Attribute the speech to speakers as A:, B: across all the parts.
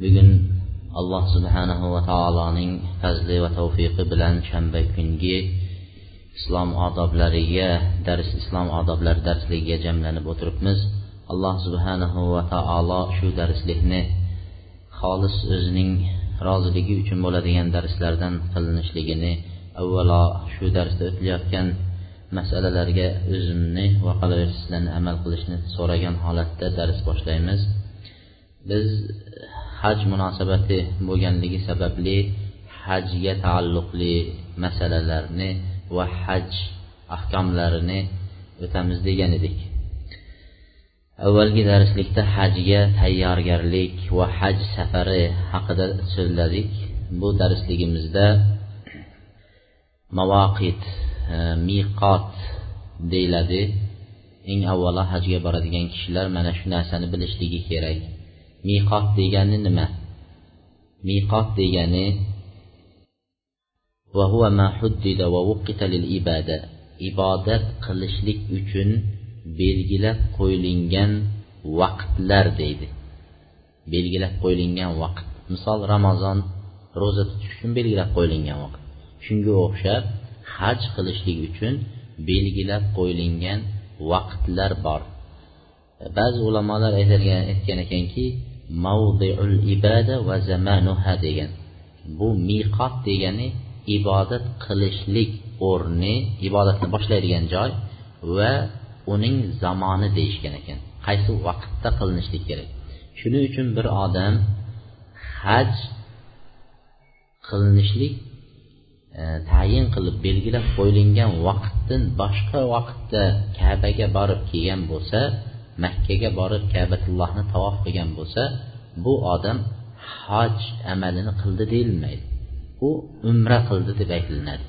A: Bugun alloh subhanahu va taoloning fazli va tavfiqi bilan shanba kungi islom odoblariga dars islom odoblari darsligiga jamlanib o'tiribmiz. Alloh subhanahu va taolo shu darslikni xolis o'zining roziligi uchun bo'ladigan darslardan qilinishligini avvalo shu darsda o'tilayotgan masalalarga o'zimni va qolaversa amal qilishni so'ragan holatda dars boshlaymiz. Biz haj munosabati bo'lganligi sababli hajga taalluqli masalalarni va haj ahkomlarini o'tamiz degan edik. Avvalgi darslikda hajga tayyorgarlik va haj safari haqida so'zladik. Bu darsligimizda mavoqit e, miqot deyiladi. Eng avvalo hajga boradigan kishilar mana shu narsani bilishligi kerak. Miqot degani nima? Miqot degani ibodat qilishlik uchun belgilab qo'yilgan vaqtlar deydi. Belgilab qo'yilgan vaqt. Misol ramazon ro'za tutish uchun belgilab qo'yilgan vaqt. Shunga o'xshab haj qilishlik uchun belgilab qo'yilgan vaqtlar bor. Ba'zi ulamolar aytgan ekanki mavdiul ibada va zamanuha degan. Bu miqot degani ibodat qilishlik o'rni ibodatni boshlaydigan joy va uning zamoni deyishgan ekan. Qaysi vaqtda qilinishlik kerak? Shuning uchun bir odam haj qilinishlik e, tayin qilib belgilab qo'yilgan vaqtdan boshqa vaqtda kabaga borib kelgan bo'lsa makkaga borib kabatullohni tavof qilgan bo'lsa bu odam hoj amalini qildi deyilmaydi. U umra qildi deb aytilinadi.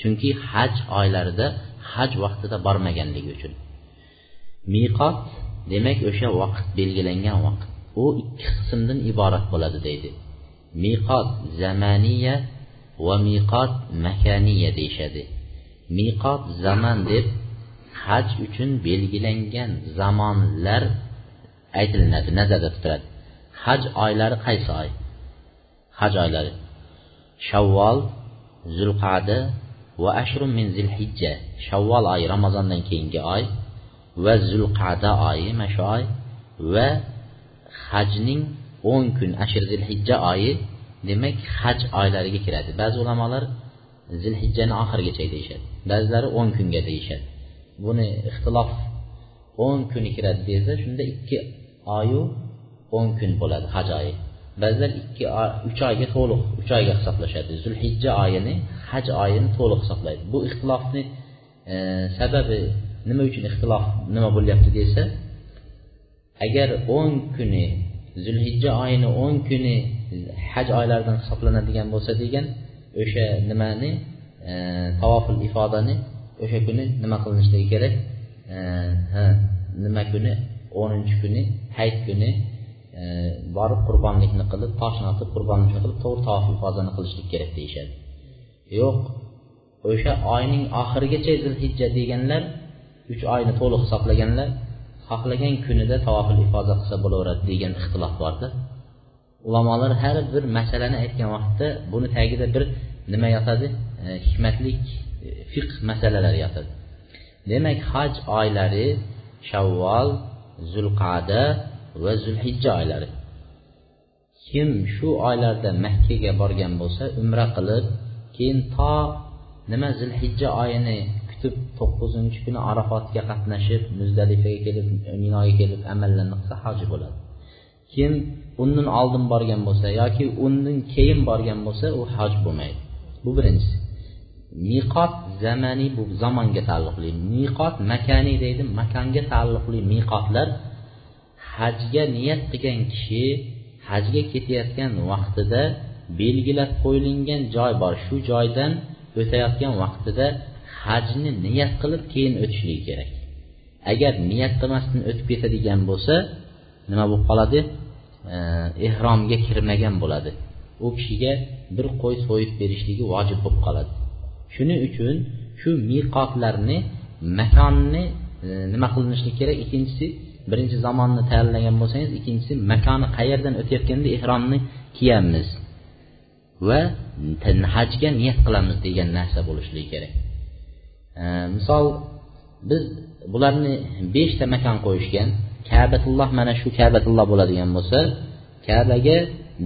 A: Chunki haj oylarida haj vaqtida bormaganligi uchun. Miqot demak o'sha vaqt belgilangan vaqt. U ikki qismdan iborat bo'ladi deydi. Miqot zamaniya va miqot makaniya deyishadi. Miqot zaman deb haj uchun belgilangan zamonlar aytilinadi nazarda tutiladi. Haj oylari qaysi oy? Haj oylari shavvol zulqada va ashrun min zilhijja. Shavvol oyi ramazondan keyingi oy va zulqada oyi mana shu oy va hajning o'n kun ashir zilhijja oyi demak haj oylariga kiradi. Ba'zi ulamolar zilhijjani oxirigacha deyishadi ba'zilari o'n kunga deyishadi. Buni ixtilof o'n kuni kiradi desa shunda ikki oyu o'n kun bo'ladi haj oyi. Ba'zilar ikki uch oyga to'liq uch oyga hisoblashadi. Zulhijja oyini haj oyini to'liq hisoblaydi. Bu ixtilofni e, sababi nima uchun ixtilof nima bo'lyapti desa agar o'n kuni zulhijja oyini o'n kuni haj oylaridan hisoblanadigan bo'lsa degan o'sha nimani e, tavofil ifodani o'sha kuni nima qilinishligi kerak? Ha nima kuni? O'ninchi kuni hayit kuni. Borib qurbonlikni qilib toshni otib qurbonlikni qilib to'g'ri tavof ifodani qilishlik kerak deyishadi. Yo'q o'sha oyning oxirigacha zilhijja deganlar uch oyni to'liq hisoblaganlar xohlagan kunida tavofil ifoda qilsa bo'laveradi degan ixtilof borda. Ulamolar har bir masalani aytgan vaqtda buni tagida bir nima yotadi? Hikmatlik e, fiqh masalalari yotadi. Demak haj oylari shavvol zulqada va zulhijja oylari. Kim shu oylarda makkaga borgan bo'lsa umra qilib keyin to nima zilhijja oyini kutib to'qqizinchi kuni arafotga qatnashib muzdalifaga kelib minoga kelib amallarni qilsa hoji bo'ladi. Kim undan oldin borgan bo'lsa yoki undan keyin borgan bo'lsa u hoj bo'lmaydi. Bu birinchisi. Miqot zamaniy bu zamonga taalluqli. Miqot makaniy deydi makonga taalluqli miqotlar hajga niyat qilgan kishi hajga ketayotgan vaqtida belgilab qo'yilgan joy bor. Shu joydan o'tayotgan vaqtida hajni niyat qilib keyin o'tishligi kerak. Agar niyat qilmasdan o'tib ketadigan bo'lsa nima bo'lib qoladi? Ehromga kirmagan bo'ladi. U kishiga bir qo'y so'yib berishligi vojib bo'lib qoladi. Shuning uchun shu miqotlarni makonni e, nima qilinishligi kerak? Ikkinchisi birinchi zamonni tayyorlagan bo'lsangiz ikkinchisi makoni qayerdan o'tayotganda ehromni kiyamiz va hajga niyat qilamiz degan narsa bo'lishligi kerak. E, misol biz bularni beshta makon qo'yishgan kabatulloh mana shu kabatulloh bo'ladigan bo'lsa kabaga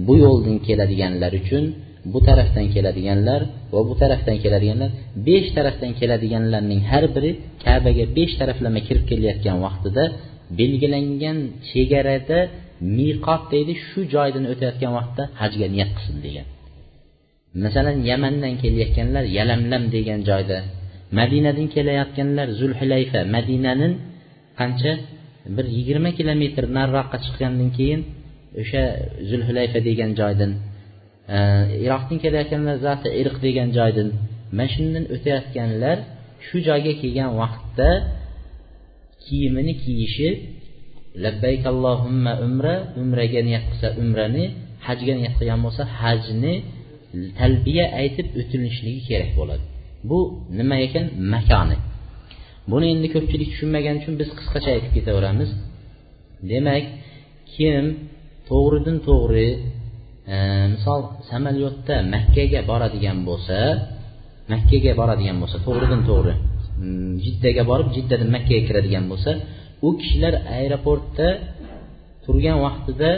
A: bu yo'ldan keladiganlar uchun bu tarafdan keladiganlar va bu tarafdan keladiganlar besh tarafdan keladiganlarning har biri kabaga besh taraflama kirib kelayotgan vaqtida belgilangan chegarada miqot deydi shu joydan o'tayotgan vaqtda hajga niyat qilsin degan. Masalan yamandan kelayotganlar yalamlam degan joyda madinadan kelayotganlar zulhulayfa madinaning qancha bir yigirma kilometr nariroqqa chiqqandan keyin o'sha zulhulayfa degan joydan iroqdan kelayotganlar zati irq degan joydan mana shundan o'tayotganlar shu joyga kelgan vaqtda kiyimini kiyishi labbayk allohumma umra umraga niyat qilsa umrani hajga niyat qilgan bo'lsa hajni talbiya aytib o'tilishligi kerak bo'ladi. Bu nima ekan? Makoni. Buni endi ko'pchilik tushunmagani uchun biz qisqacha aytib ketaveramiz. Demak kim to'g'ridan to'g'ri misol samolyotda makkaga boradigan bo'lsa makkaga boradigan bo'lsa to'g'ridan to'g'ri mm, jiddaga borib jiddadan makkaga kiradigan bo'lsa u kishilar aeroportda turgan vaqtida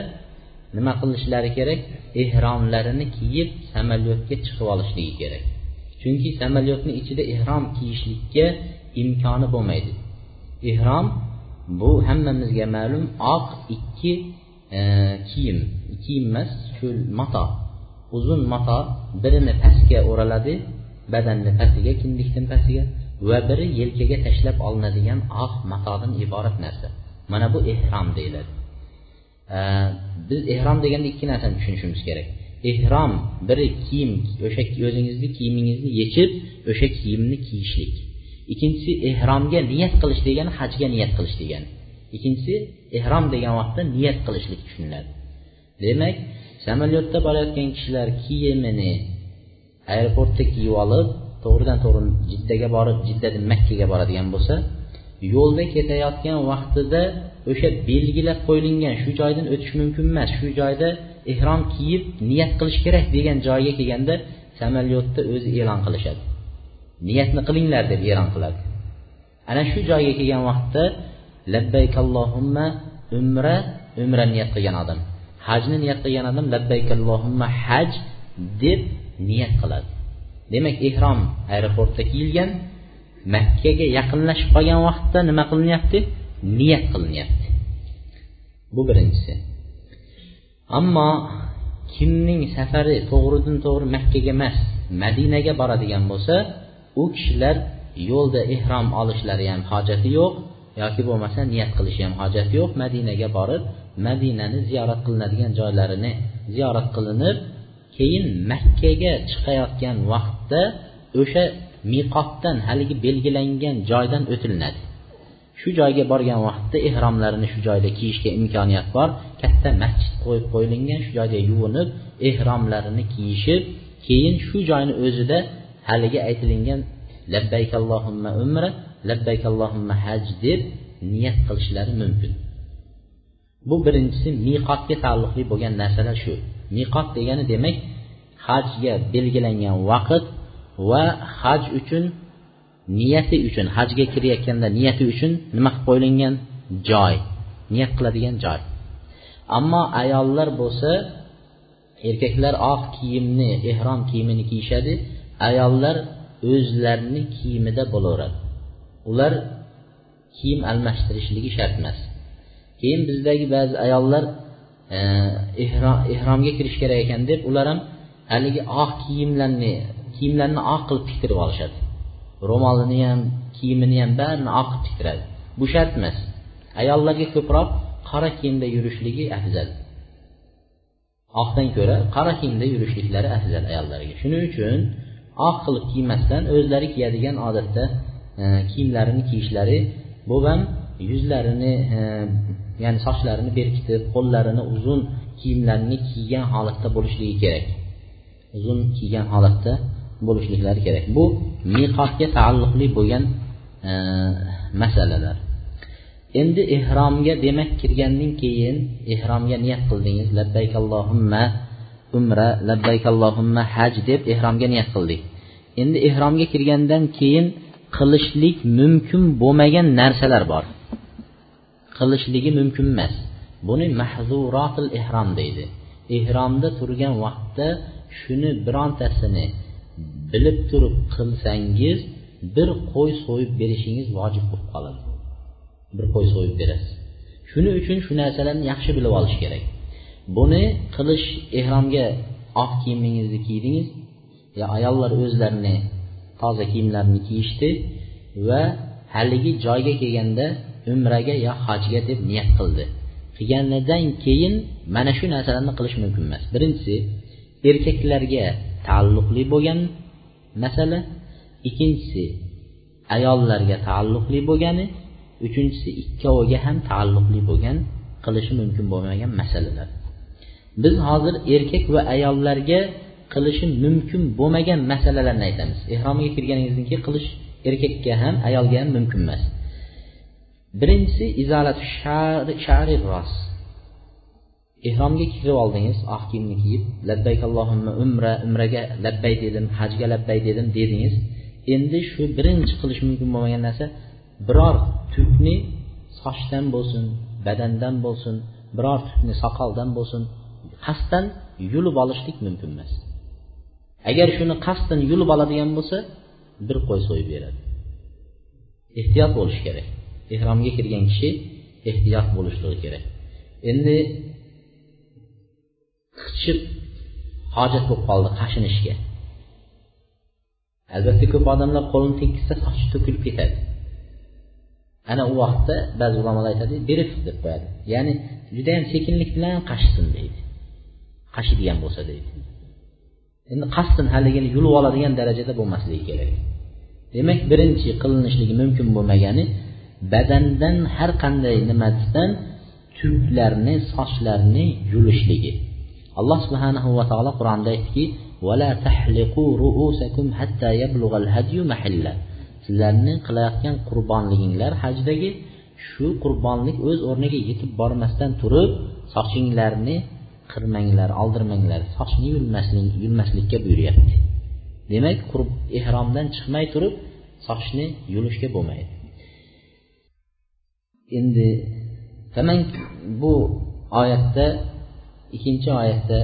A: nima qilishlari kerak? Ehromlarini kiyib samolyotga chiqib olishligi kerak. Chunki samolyotni ichida ehrom kiyishlikka imkoni bo'lmaydi. Ehrom bu hammamizga ma'lum oq ikki kiyim kiyim. Emas shu mato uzun mato birini pastga o'raladi badanni pastiga kindikdan pastiga va biri yelkaga tashlab olinadigan oq matodan iborat narsa. Mana bu ehrom deyiladi. Biz ehrom deganda ikki narsani tushunishimiz kerak. Ehrom biri kiyim o'sha o'zingizni kiyimingizni yechib o'sha kiyimni kiyishlik. Ikkinchisi ehromga niyat qilish degani hajga niyat qilish degani. Ikkinchisi ehrom degan vaqtda niyat qilishlik tushuniladi. Demak samolyotda borayotgan kishilar kiyimini aeroportda kiyib olib to'g'ridan to'g'ri jiddaga borib jiddadan makkaga boradigan bo'lsa yo'lda ketayotgan vaqtida o'sha belgilab qo'yilgan shu joydan o'tish mumkin emas shu joyda ehrom kiyib niyat qilish kerak degan joyga kelganda samolyotda o'zi e'lon qilishadi. Niyatni qilinglar deb e'lon qiladi. Ana shu joyga kelgan vaqtda labbayk allohumma umra umra niyat qilgan odam. Hajni niyat qilgan odam labbayk allohumma haj deb niyat qiladi. Demak ehrom aeroportda kiyilgan makkaga yaqinlashib qolgan vaqtda nima qilinyapti? Niyat qilinyapti. Bu birinchisi. Ammo kimning safari to'g'ridan to'g'ri makkaga emas madinaga boradigan bo'lsa u kishilar yo'lda ehrom olishlari ham hojati yo'q yoki bo'lmasa niyat qilishi ham hojati yo'q. Madinaga borib madinani ziyorat qilinadigan joylarini ziyorat qilinib keyin makkaga chiqayotgan vaqtda o'sha miqotdan haligi belgilangan joydan o'tilinadi. Shu joyga borgan vaqtda ehromlarini shu joyda kiyishga imkoniyat bor. Katta masjid qo'yib qo'yilgan shu joyda yuvinib ehromlarini kiyishib keyin shu joyni o'zida haligi aytilingan labbaykallohumma umra labbayk allohimma haj deb niyat qilishlari mumkin. Bu birinchisi miqotga taalluqli bo'lgan narsalar shu. Miqot degani demak hajga belgilangan vaqt va haj uchun niyati uchun hajga kirayotganda niyati uchun nima qilib qo'yilgan? Joy. Niyat qiladigan joy. Ammo ayollar bo'lsa erkaklar oq kiyimni ehrom kiyimini kiyishadi ayollar o'zlarini kiyimida bo'laveradi. Ular kiyim almashtirishligi shart emas. Keyin bizdagi ba'zi ayollar e, ehromga kirish kerak ekan deb ular ham haligi oq kiyimlarni kiyimlarni oq qilib tiktirib olishadi. Ro'molini ham kiyimini ham barini oq qilib tiktiradi. Bu shart emas. Ayollarga ko'proq qora kiyimda yurishligi afzal. Oqdan ko'ra qora kiyimda yurishliklari afzal ayollarga. Shuning uchun oq qilib kiymasdan o'zlari kiyadigan odatda Э, kiyimlarini kiyishlari bu ham yuzlarini e, ya'ni sochlarini berkitib qo'llarini uzun kiyimlarni kiygan holatda bo'lishligi kerak. Uzun kiygan holatda bo'lishliklari kerak. Bu miqotga taalluqli bo'lgan e, masalalar. Endi ehromga demak kirgandan keyin ehromga niyat qildingiz. Labbayk allohimma umra labbayk allohimma haj deb ehromga niyat qildik. Endi ehromga kirgandan keyin qilishlik mumkin bo'lmagan narsalar bor. Qilishligi mumkin emas. Buni mahzurotil ehrom deydi. Ehromda turgan vaqtda shuni birontasini bilib turib qilsangiz bir qo'y so'yib berishingiz vojib bo'lib qoladi. Bir qo'y so'yib berasiz. Shuning uchun shu narsalarni yaxshi bilib olish kerak. Buni qilish ehromga oq kiyimingizni kiydingiz yo ayollar o'zlarini toza kiyimlarni kiyishdi va haligi joyga kelganda umraga yo hajga deb niyat qildi. Qilganidan keyin mana shu narsalarni qilish mumkin emas. Birinchisi erkaklarga taalluqli bo'lgan masala ikkinchisi ayollarga taalluqli bo'lgani uchinchisi ikkoviga ham taalluqli bo'lgan qilishi mumkin bo'lmagan masalalar. Biz hozir erkak va ayollarga qilishi mumkin bo'lmagan masalalarni aytamiz. Ehromga kirganingizdan keyin qilish erkakka ham ayolga ham mumkin emas. Birinchisi izolat shari ros ehromga kirib oldingiz ah, oq kiyimni kiyib labbayk allohimma umra umraga labbay dedim hajga labbay dedim dedingiz. Endi shu birinchi qilish mumkin bo'lmagan narsa biror tukni sochdan bo'lsin badandan bo'lsin biror tukni soqoldan bo'lsin qasddan yulib olishlik mumkin emas. Agar shuni qasddan yulib oladigan bo'lsa bir qo'y so'yib beradi. Ehtiyot bo'lish kerak. Ehromga kirgan kishi ehtiyot bo'lishligi kerak. Endi qichib hojat bo'lib qoldi qashinishga. Albatta ko'p odamlar qo'lini tekkizsa sochi to'kilib ketadi. Ana u vaqtda ba'zi ulamolar aytadi berif deb qo'yadi. Ya'ni judayam sekinlik bilan qashsin deydi. Qashiydigan bo'lsa deydi. Endi qasdin haligini yulib oladigan darajada bo'lmasligi kerak. Demak birinchi qilinishligi mumkin bo'lmagani badandan har qanday nimadan tuklarni sochlarni yulishligi. Alloh subhanahu va taolo qur'onda aytdiki sizlarni qilayotgan qurbonliginglar hajdagi shu qurbonlik o'z o'rniga yetib bormasdan turib sochinglarni qirmanglar oldirmanglar sochni yulmaslikka buyuryapti demak ehromdan chiqmay turib sochni yulishga bo'lmaydi endi bu oyatda ikkinchi oyatda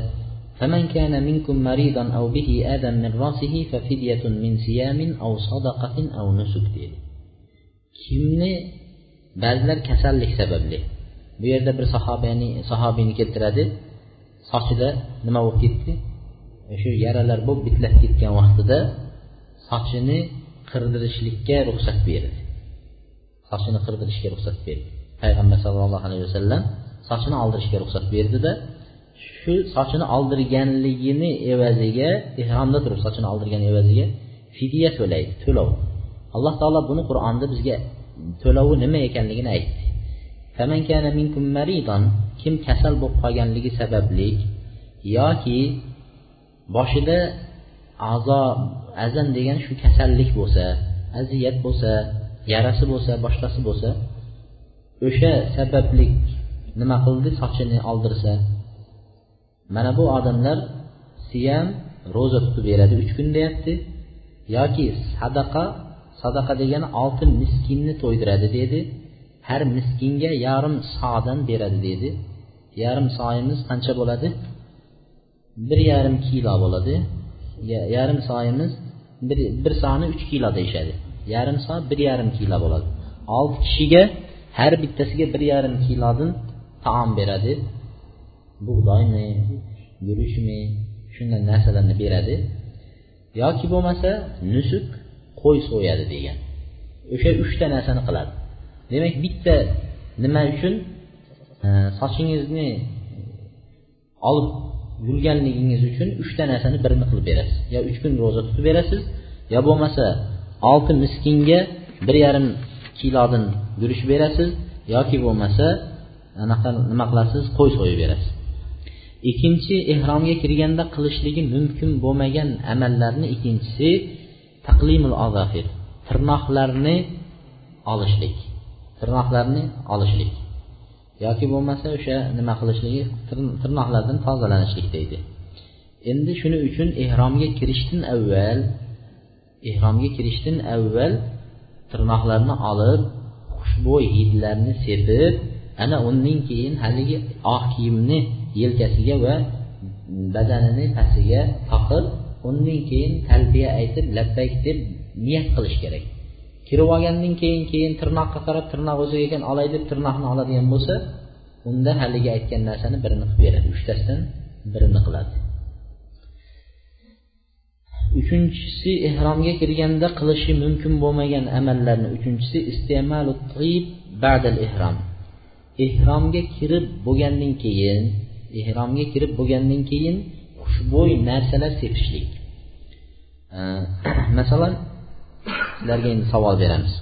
A: فمن كان منكم مريضا أو به آذى من رأسه ففدية من صيام أو صدقة أو نسك deydi kimni ba'zilar kasallik sababli bu yerda bir sahobiyni sahobiyni keltiradi sochida nima bo'lib ketdi? E, shu yaralar bo'lib bitlab ketgan vaqtida sochini qirdirishlikka ruxsat berdi. Sochini qirdirishga ruxsat berdi. Payg'ambar sallallohu alayhi vasallam sochini oldirishga ruxsat berdida shu sochini oldirganligini evaziga ehromda turib sochini oldirgan evaziga fidya to'laydi to'lov. Alloh taolo buni qur'onda bizga to'lovi nima ekanligini aytdi. Kim kasal bo'lib qolganligi sababli yoki boshida a'zo azan degan shu kasallik bo'lsa aziyat bo'lsa yarasi bo'lsa boshqasi bo'lsa o'sha sababli nima qildi? Sochini oldirsa. Mana bu odamlar siyam ro'za tutib beradi uch kun deyapti. Yoki sadaqa sadaqa degani olti miskinni to'ydiradi dedi. Har miskinga yarim sodan beradi dedi yarim soyimiz qancha bo'ladi? Bir yarim kilo bo'ladi. Yarim soyimiz bir, bir soni uch kilo deyishadi. Yarim so bir yarim kilo bo'ladi. Olti kishiga har bittasiga bir yarim kilodan taom beradi. Bug'doymi guruchmi shunday narsalarni beradi. Yoki bo'lmasa nusuk qo'y so'yadi degan. O'sha uchta narsani qiladi. Demak bitta nima uchun e, sochingizni olib yurganligingiz uchun uchta narsani birini qilib berasiz. Yo uch kun ro'za tutib berasiz yo bo'lmasa olti miskinga bir yarim kilodan guruch berasiz yoki bo'lmasa anaqa nima qilasiz qo'y so'yib berasiz. Ikkinchi ehromga kirganda qilishligi mumkin bo'lmagan amallarni ikkinchisi taqlimul azafir tirnoqlarni olishlik. Tirnoqlarni olishlik. Yoki bo'lmasa o'sha nima qilishligi tirnoqlardan tozalanishlik deydi. Endi shuning uchun ehromga kirishdan avval ehromga kirishdan avval tirnoqlarni olib xushbo'y hidlarni sepib ana undan keyin haligi oq kiyimni yelkasiga va badanini pastiga taqib undan keyin talbiya aytib labbayk deb niyat qilish kerak. Kirib olgandan keyin keyin tirnoqqa qarab tirnoq o'ziga ekan olay deb tirnoqni oladigan bo'lsa unda haligi aytgan narsani birini qilib beradi. Uchtasidan birini qiladi. Uchinchisi ehromga kirganda qilishi mumkin bo'lmagan amallarni. Uchinchisi istemalu ba'dal ehrom ehromga kirib bo'lgandan keyin ehromga kirib bo'lgandan keyin xushbo'y narsalar sepishlik. Masalan sizlarga endi savol beramiz.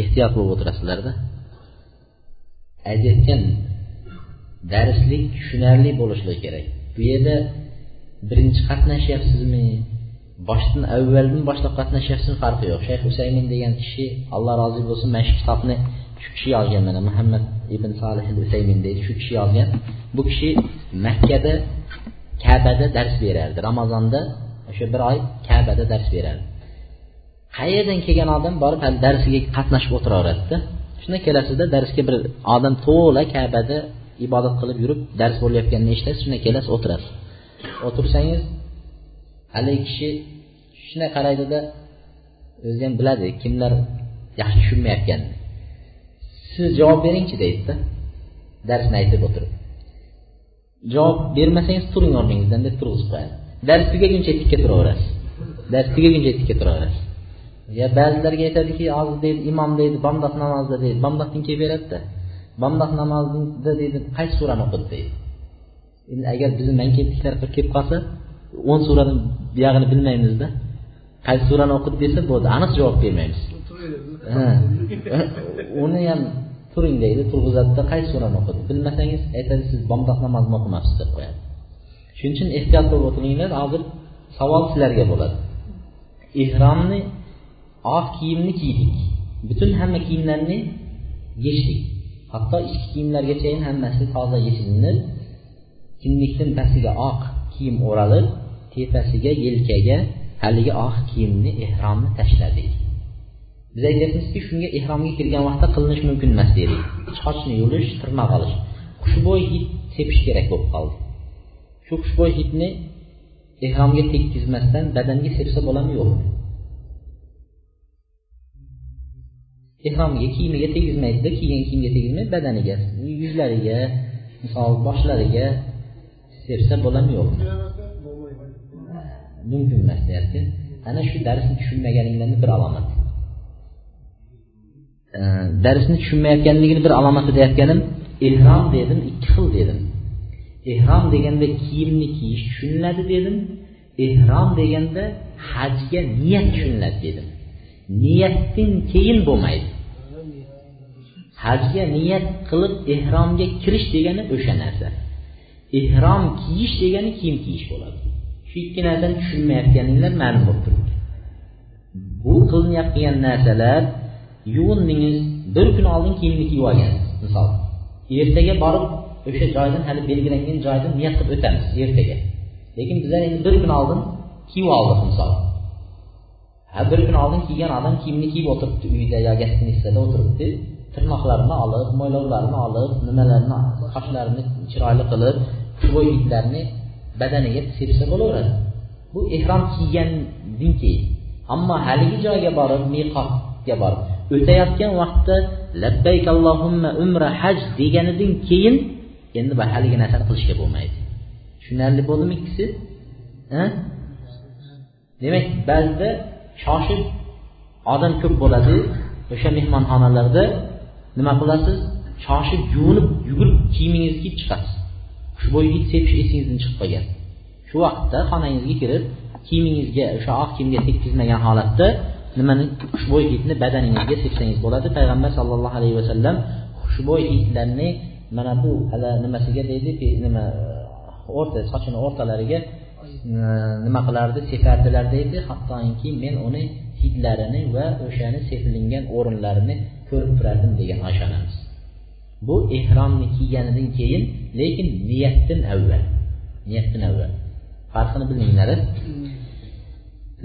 A: Ehtiyot bo'lib o'tirasizlarda aytayotgan darslik tushunarli bo'lishligi kerak. Bu yerda birinchi qatnashyapsizmi? Boshdan avvaldan boshlab qatnashyapsizmi farqi yo'q. Shayx usaymin degan kishi alloh rozi bo'lsin mana shu kitobni shu kishi yozgan mana muhammad ibn solih usaymin deydi shu kishi yozgan. Bu kishi makkada kabada dars berardi. Ramazonda o'sha bir oy kabada dars berardi qayerdan kelgan odam borib hali darsiga qatnashib o'tiraveradida shunda kelasizda darsga bir odam to'la kabada ibodat qilib yurib dars bo'layotganini eshitasiz shunda kelasiz o'tirasiz o'tirsangiz haligi kishi shunday qaraydida o'zi ham biladi kimlar yaxshi tushunmayotganini siz javob beringchi deydida. Darsni aytib o'tirib. Javob bermasangiz turing o'rningizdan deb turg'izib qo'yadi. Dars tugaguncha tikka turaverasiz dars tugaguncha tikka turaverasiz ya ba'zilarga aytadiki hozir deydi imom deydi bomdod namozida deydi bomdoddan keyin beradida? Bomdod namozida deydi qaysi surani o'qidi deydi endi agar bizni mankentliklar qilib kelib qolsa o'n surani buyog'ini bilmaymizda. Qaysi surani o'qidi desa bo'ldi aniq javob bermaymiz. Uni ham turing deydi turg'izadida qaysi surani o'qidi bilmasangiz aytadi siz bomdod namozini o'qimabsiz deb qo'yadi. Shuning uchun ehtiyot bo'lib o'tiringlar hozir savol sizlarga bo'ladi. Ehromni oq kiyimni kiydik. Butun hamma kiyimlarni yechdik. Hatto ichki kiyimlargachayin hammasi toza yechilindi kinlikdan pastiga oq kiyim o'ralib tepasiga yelkaga haligi oq kiyimni ehromni tashladik. Biz aytyapmizki shunga ehromga kirgan vaqtda qilinish mumkin emas dedik. Sochni yulish tirnoq olish. Xushbo'y hid sepish kerak bo'lib qoldi. Shu xushbo'y hidni ehromga tekkizmasdan badanga sepsa bo'ladimi yo'qmi ehromga kiyimiga tegizmaydida kiygan kiyimiga tegizmaydi badaniga yuzlariga misol boshlariga sepsa bo'ladimi yo'qmi mumkin emas deyapti. Ana shu darsni tushunmaganinglarni bir alomati darsni tushunmayotganligini bir alomati deyotganim ehrom dedim ikki xil dedim. Ehrom deganda kiyimni kiyish tushuniladi dedim. Ehrom deganda hajga niyat tushuniladi dedim. Niyatdan keyin bo'lmaydi. Hajga niyat qilib ehromga kirish degani o'sha narsa. Ehrom kiyish degani kiyim kiyish bo'ladi. Shu ikki narsani tushunmayotganinglar ma'lum bo'lib turibdi. Bu qilinayotgan narsalar yuvindingiz bir kun oldin kiyimni kiyib olgansiz misol ertaga borib o'sha joydan hali belgilangan joydan niyat qilib o'tamiz ertaga. Lekin bizlar endi bir kun oldin kiyib oldik misol. Ha bir kun oldin kiygan odam kiyimni kiyib o'tiribdi uyda yo gostinitsada o'tiribdi. Tirnoqlarini olib mo'ylovlarini olib nimalarni qoshlarini chiroyli qilib xushbo'y badaniga sepsa bo'laveradi. Bu ehrom kiygandan keyin ammo haligi joyga borib miqotga borib o'tayotgan vaqtda labbayk allohumma umra haj deganidan keyin endi haligi narsani qilishga bo'lmaydi. Tushunarli bo'ldimi ikkisi? Demak ba'zida shoshib odam ko'p bo'ladi o'sha mehmonxonalarda nima qilasiz? Shoshib yuvinib yugurib kiyimingizni kiyib chiqasiz. Xushbo'y hid sepish esingizdan chiqib qolgan. Shu vaqtda xonangizga kirib kiyimingizga o'sha oq kiyimga tekkizmagan holatda nimani xushbo'y hidni badaningizga sepsangiz bo'ladi. Payg'ambar sallallohu alayhi vasallam xushbo'y hidlarni mana bu hali nimasiga deydi nima o'rta sochini o'rtalariga e, nima qilardi separdilar deydi. Hattoki men uni hidlarini va o'shani sepilingan o'rinlarini ko'rib turardim degan oysha onamiz bu ehromni kiyganidan keyin lekin niyatdan avval niyatdan avval. Farqini bildinglar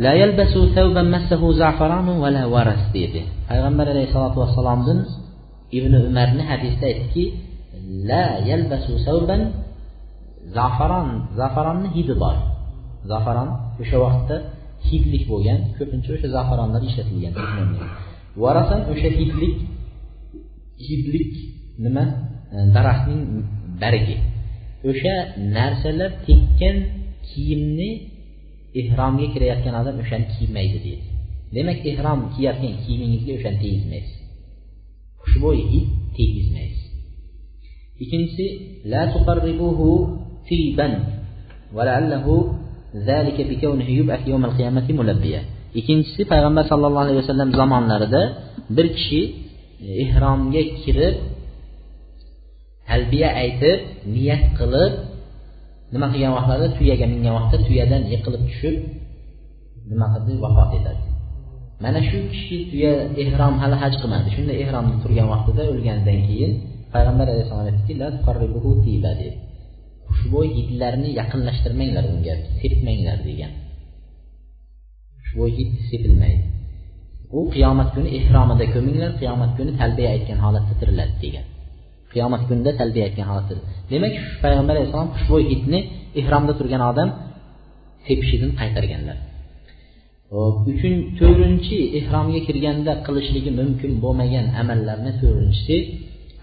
A: la yalbasu thawban massahu za'faranu va la waras dedi payg'ambar alayhissalotu vassalomdan ibn umarni hadisda aytdiki la yalbasu savban zafaron zafaronni hidi bor. Zafaron o'sha vaqtda hidlik bo'lgan ko'pincha o'sha zafaronlar ishlatilgan varasan o'sha hidlik hidlik nima daraxtning bargi o'sha narsalar tekkan kiyimni ehromga kirayotgan odam o'shani kiymaydi deydi demak ehrom kiyayotgan kiyimingizga o'shani tegizmaysiz xushbo'y hid tegizmaysiz ikkinchisi la tuqarribuhu tiban ولعله ikkinchisi payg'ambar sallallohu alayhi vasallam zamonlarida bir kishi ehromga kirib talbiya aytib niyat qilib nima qilgan vaqtlarda? Tuyaga mingan vaqtda tuyadan yiqilib tushib nima qildi? Vafot etadi. Mana shu kishi tuya ehrom hali haj qilmadi. Shunda ehromda turgan vaqtida o'lganidan keyin payg'ambar alayhissalom aytdiki xushbo'y hidlarni yaqinlashtirmanglar unga sepmanglar degan. Xushbo'y hid sepilmaydi. U qiyomat kuni ehromida ko'minglar qiyomat kuni talbiya aytgan holatda tiriladi degan. Qiyomat kunida talbiya aytgan holatda demak payg'ambar alayhissalom xushbo'y hidni ehromda turgan odam sepishidan qaytarganlar. Hop to'rtinchi ehromga kirganda qilishligi mumkin bo'lmagan amallarni to'rtinchisi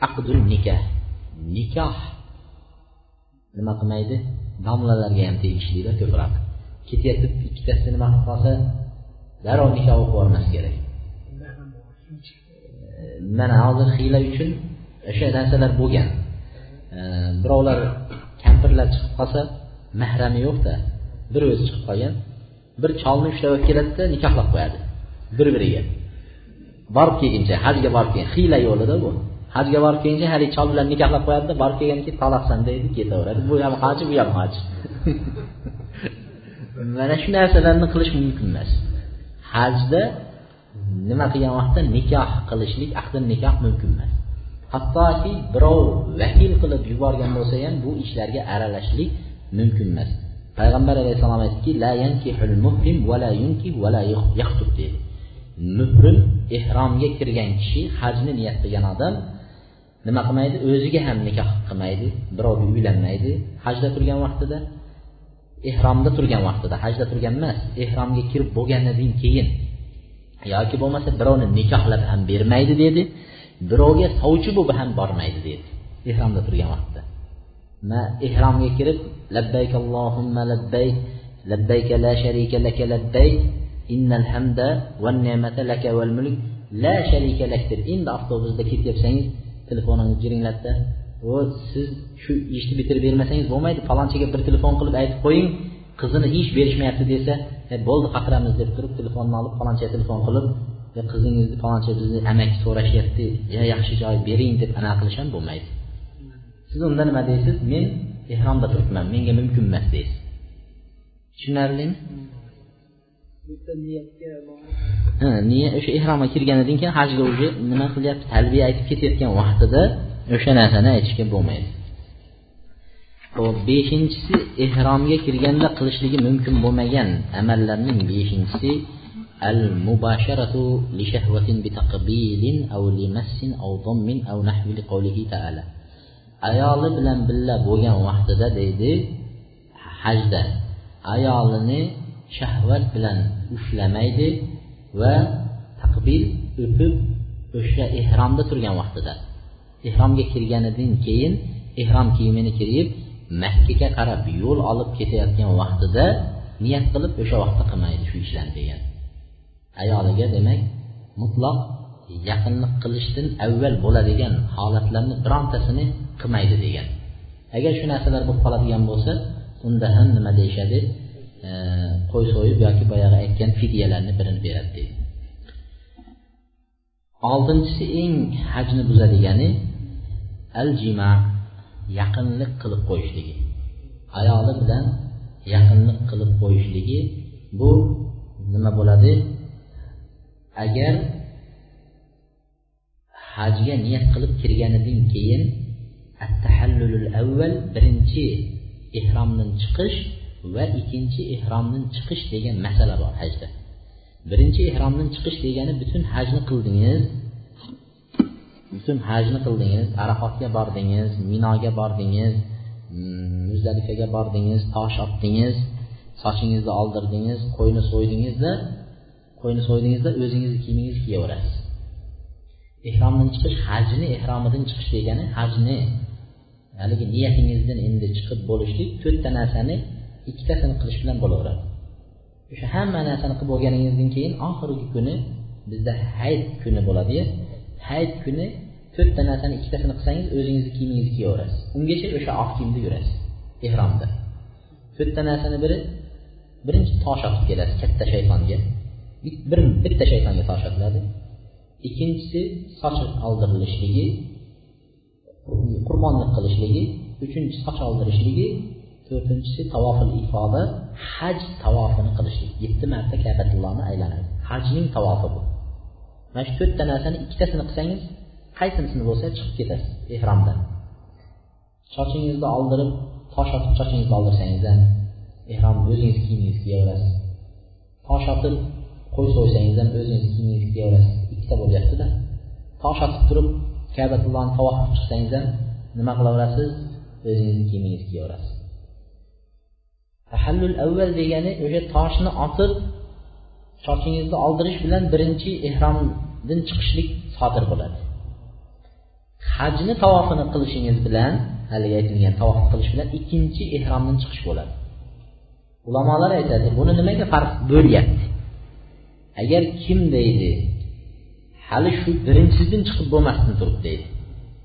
A: aqdul nikoh nikoh. Nima qilmaydi? Domlalarga ham tegishlida ko'proq. Ketayotib ikkitasi nima qilib qolsa darrov nikoh o'qib yubormas kerak. Mana hozir hiyla uchun o'sha narsalar bo'lgan. Birovlar kampirlar chiqib qolsa mahrami yo'qda. Bir o'zi chiqib qolgan. Bir cholni ushlab olib keladida nikohlab qo'yadi. Bir biriga. Borib kelguncha hajga borib kelgan hiyla yo'lida bu. Hajga borib kelguncha haligi chol bilan nikohlab qo'yadida borib kelgandan keyin taloqsan deydi ketaveradi. Bu ham hoji bu ham hoji mana shu narsalarni qilish mumkin emas. Hajda nima qilgan vaqtda nikoh qilishlik aqdi nikoh mumkin emas. Hattoki birov vakil qilib yuborgan bo'lsa ham bu ishlarga aralashishlik mumkin emas. Payg'ambar alayhissalom aytdiki la yankihul muhrim va la yunkih va la yaxtub dedi muhrim ehromga kirgan kishi hajni niyat qilgan odam nima qilmaydi? O'ziga ham nikoh qilmaydi birovga uylanmaydi. Hajda turgan vaqtida ehromda turgan vaqtida hajda turgan emas ehromga kirib bo'lganidan keyin yoki bo'lmasa birovni nikohlab ham bermaydi dedi. Birovga sovchi bo'lib ham bormaydi dedi ehromda turgan vaqtda ma ehromga kirib labbayk allohumma labbayk labbayka la sharika laka labbayk innal hamda va ne'mata laka val mulk la sharika lak deb endi avtobusda ketyapsangiz telefoningizni jiringlatdi. O siz shu ishni bitirib bermasangiz bo'lmaydi. Falonchiga bir telefon qilib aytib qo'ying qizini hech berishmayapti desa e, bo'ldi qaqiramiz deb turib telefonni olib falonchiga telefon qilib e, qizingizni falonchi bizni amaki so'rashyapti. Ya yaxshi joy bering deb anaqa qilish ham bo'lmaydi. Siz unda nima deysiz? Men ehromda turibman menga mumkin emas deysiz. Tushunarlimi? Niyat o'sha ehromga kirganidan keyin hajga уже nima qilyapti talbiya aytib ketayotgan vaqtida o'sha narsani aytishga bo'lmaydi. Ho'p beshinchisi ehromga kirganda qilishligi mumkin bo'lmagan amallarning beshinchisi al mubasharatu li shahvatin bi taqbilin aw li massin aw dammin aw nahwi li qawlihi ta'ala. Ayoli bilan billa bo'lgan vaqtida deydi hajda ayolini shahvat bilan ushlamaydi va taqbil o'pib o'sha ehromda turgan vaqtida. Ehromga kirganidan keyin ehrom kiyimini kiyib makkaga qarab yo'l olib ketayotgan vaqtida niyat qilib o'sha vaqtda qilmaydi shu ishlarni degan. Ayoliga demak mutloq yaqinlik qilishdan avval bo'ladigan holatlarni birontasini qilmaydi degan. Agar shu narsalar bo'lib qoladigan bo'lsa unda ham nima deyishadi? Qo'y so'yib yoki boyagi aytgan fidyalarni birini beradi deydi. Oltinchisi eng hajni buzadigani al jima yaqinlik qilib qo'yishligi. Ayoli bilan yaqinlik qilib qo'yishligi bu nima bo'ladi? Agar hajga niyat qilib kirganidan keyin attahallulul avval birinchi ehromdan chiqish va ikkinchi ehromdan chiqish degan masala bor hajda. Birinchi ehromdan chiqish degani butun hajni qildingiz butun hajni qildingiz arafotga bordingiz minoga bordingiz mm, muzdalifaga bordingiz tosh otdingiz sochingizni oldirdingiz qo'yni so'ydingizda qo'yni so'ydingizda o'zingizni kiyimingizni kiyaverasiz. Ehromdan chiqish hajni ehromidan chiqish degani hajni haligi niyatingizdan endi chiqib bo'lishlik to'rtta narsani ikkitasini qilish bilan bo'laveradi. O'sha hamma narsani qilib bo'lganingizdan keyin oxirgi kuni bizda hayit kuni bo'ladiyu hayit kuni to'rtta narsani ikkitasini qilsangiz o'zingizni kiyimingizni kiyaverasiz. Ungacha o'sha oq kiyimda yurasiz ehromda. To'rtta narsani biri birinchi tosh otib kelasiz katta shaytonga. Bir bitta shaytonga tosh otiladi. Ikkinchisi soch oldirilishligi qurbonlik qilishligi uchinchi soch oldirishligi to'rtinchisi tavofil ifoda haj tavofini qilishlik. Yetti marta kabatullohni aylanadi. Hajning tavofi bu. Mana shu to'rtta narsani ikkitasini qilsangiz qaysinisini bo'lsa chiqib ketasiz ehromdan. Sochingizni oldirib tosh otib sochingizni oldirsangiz ham ehrom o'zingiz kiyimingizni kiyaverasiz. Tosh otib qo'y so'ysangiz ham o'zingizni kiyimingizni kiyaverasiz. Ikkita bo'lyaptida. Tosh otib turib kabatullohni tavof qilib chiqsangiz ham nima qilaverasiz? O'zingizni kiyimingizni kiyaverasiz. Tahallul avval degani o'sha toshni otib sochingizni oldirish bilan birinchi ehromdan chiqishlik sodir bo'ladi. Hajni tavofini qilishingiz bilan haligi aytilgan tavof qilish bilan ikkinchi ehromdan chiqish bo'ladi. Ulamolar aytadi buni nimaga farq bo'lyapti? Agar kim deydi hali shu birinchisidan chiqib bo'lmasdan turib deydi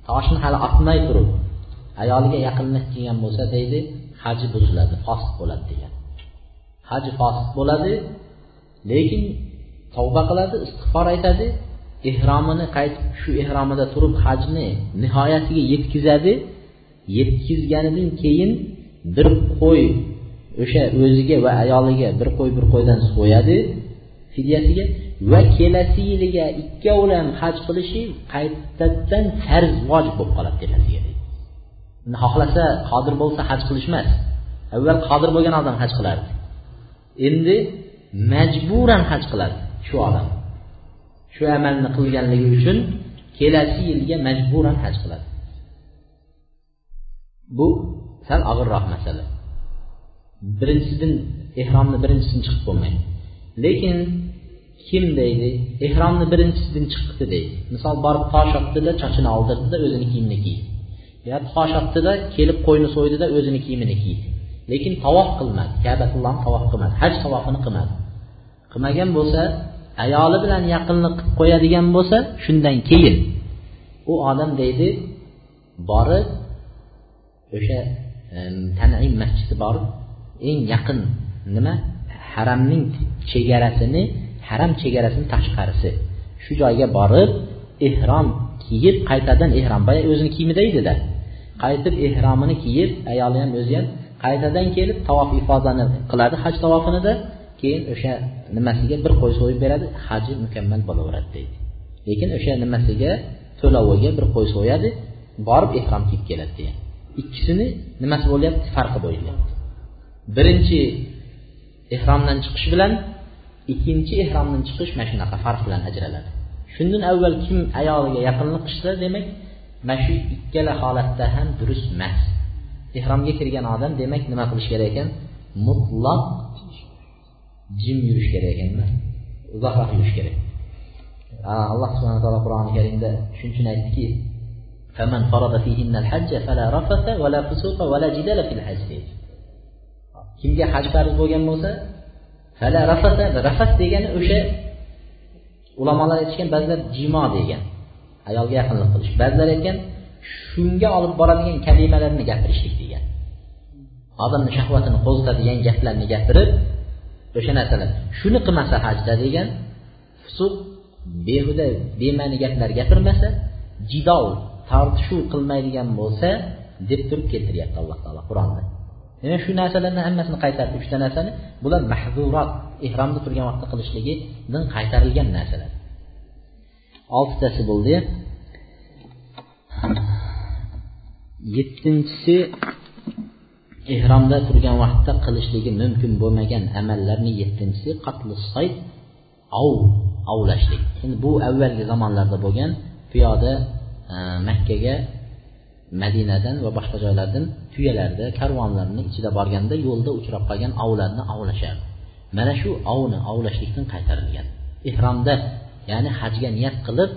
A: toshni hali otmay turib ayoliga yaqinlik kelgan bo'lsa deydi haji buziladi fosiq bo'ladi degan. Haji fosiq bo'ladi lekin tavba qiladi istig'for aytadi ehromini qaytib shu ehromida turib hajni nihoyatiga yetkazadi. Yetkazganidan keyin bir qo'y o'sha o'ziga va ayoliga bir qo'y bir qo'ydan so'yadi fidyasiga va kelasi yiliga ikkovlan haj qilishi qaytadan farz vojib bo'lib qoladi kelasiga xohlasa qodir bo'lsa haj qilish emas. Avval qodir bo'lgan odam haj qilardi. Endi majburan haj qiladi shu odam. Shu amalni qilganligi uchun kelasi yilga majburan haj qiladi. Bu sal og'irroq masala. Birinchisidan ehromni birinchisidan chiqib bo'lmaydi. Lekin kim deydi? Ehromni birinchisidan chiqdi deydi. Misol borib tosh otdida sochini oldirdida o'zini kiyimini kiydi. Yani tosh otdida kelib qo'yni so'ydida o'zini kiyimini kiydi. Lekin tavof qilmadi kabatullohni tavof qilmadi haj tavofini qilmadi qilmagan bo'lsa ayoli bilan yaqinlik qilib qo'yadigan bo'lsa shundan keyin. U odam deydi borib o'sha tanim masjidi bor eng yaqin nima? Haramning chegarasini haram chegarasini tashqarisi. Shu joyga borib ehrom kiyib qaytadan ehrom boya o'zini kiyimida edida. Qaytib ehromini kiyib ayoli ham o'zi ham qaytadan kelib tavof ifodani qiladi haj tavofinida keyin o'sha nimasiga bir qo'y so'yib beradi haji mukammal bo'laveradi deydi. Lekin o'sha nimasiga to'loviga bir qo'y so'yadi borib ehrom kiyib keladi degan. Ikkisini nimasi bo'lyapti? Farqi bo'lyapti birinchi ehromdan chiqish bilan ikkinchi ehromdan chiqish mana shunaqa farq bilan ajraladi. Shundan avval kim ayoliga yaqinlik qilsa demak mana shu ikkala holatda ham durust emas ehromga kirgan odam demak nima qilish kerak ekan mutloq jim yurish kerak ekanda uzoqroq yurish kerak alloh subhana taolo qur'oni karimda shuning uchun aytdiki فمن فرض فيهن الحج فلا رفث ولا فسوق ولا جدال في الحج kimga haj farz bo'lgan bo'lsa fala rafasa rafas degani o'sha ulamolar aytishgan ba'zilar jimo degan Ayolga yaqinlik qilish. Ba'zilar aytgan shunga olib boradigan kalimalarni gapirishlik degan. Odamni shahvatini qo'zg'atadigan gaplarni gapirib o'sha narsalar. Shuni qilmasa hajda degan fusuq behuda bema'ni gaplar gapirmasa jidol tortishuv qilmaydigan bo'lsa deb turib keltiryapti alloh taolo qur'onda. Demak shu narsalarni hammasini qaytardi uchta narsani bular mahzurot ehromda turgan vaqtda qilishligidan qaytarilgan narsalar. Oltitasi bo'ldi yettinchisi ehromda turgan vaqtda qilishligi mumkin bo'lmagan amallarni yettinchisi qatli sayt ov ovlashlik endi bu avvalgi zamonlarda bo'lgan piyoda e, makkaga madinadan va boshqa joylardan tuyalarda karvonlarni ichida borganda yo'lda uchrab qolgan ovlarni ovlashardi mana shu ovni ovlashlikdan qaytarilgan. Ehromda ya'ni hajga niyat qilib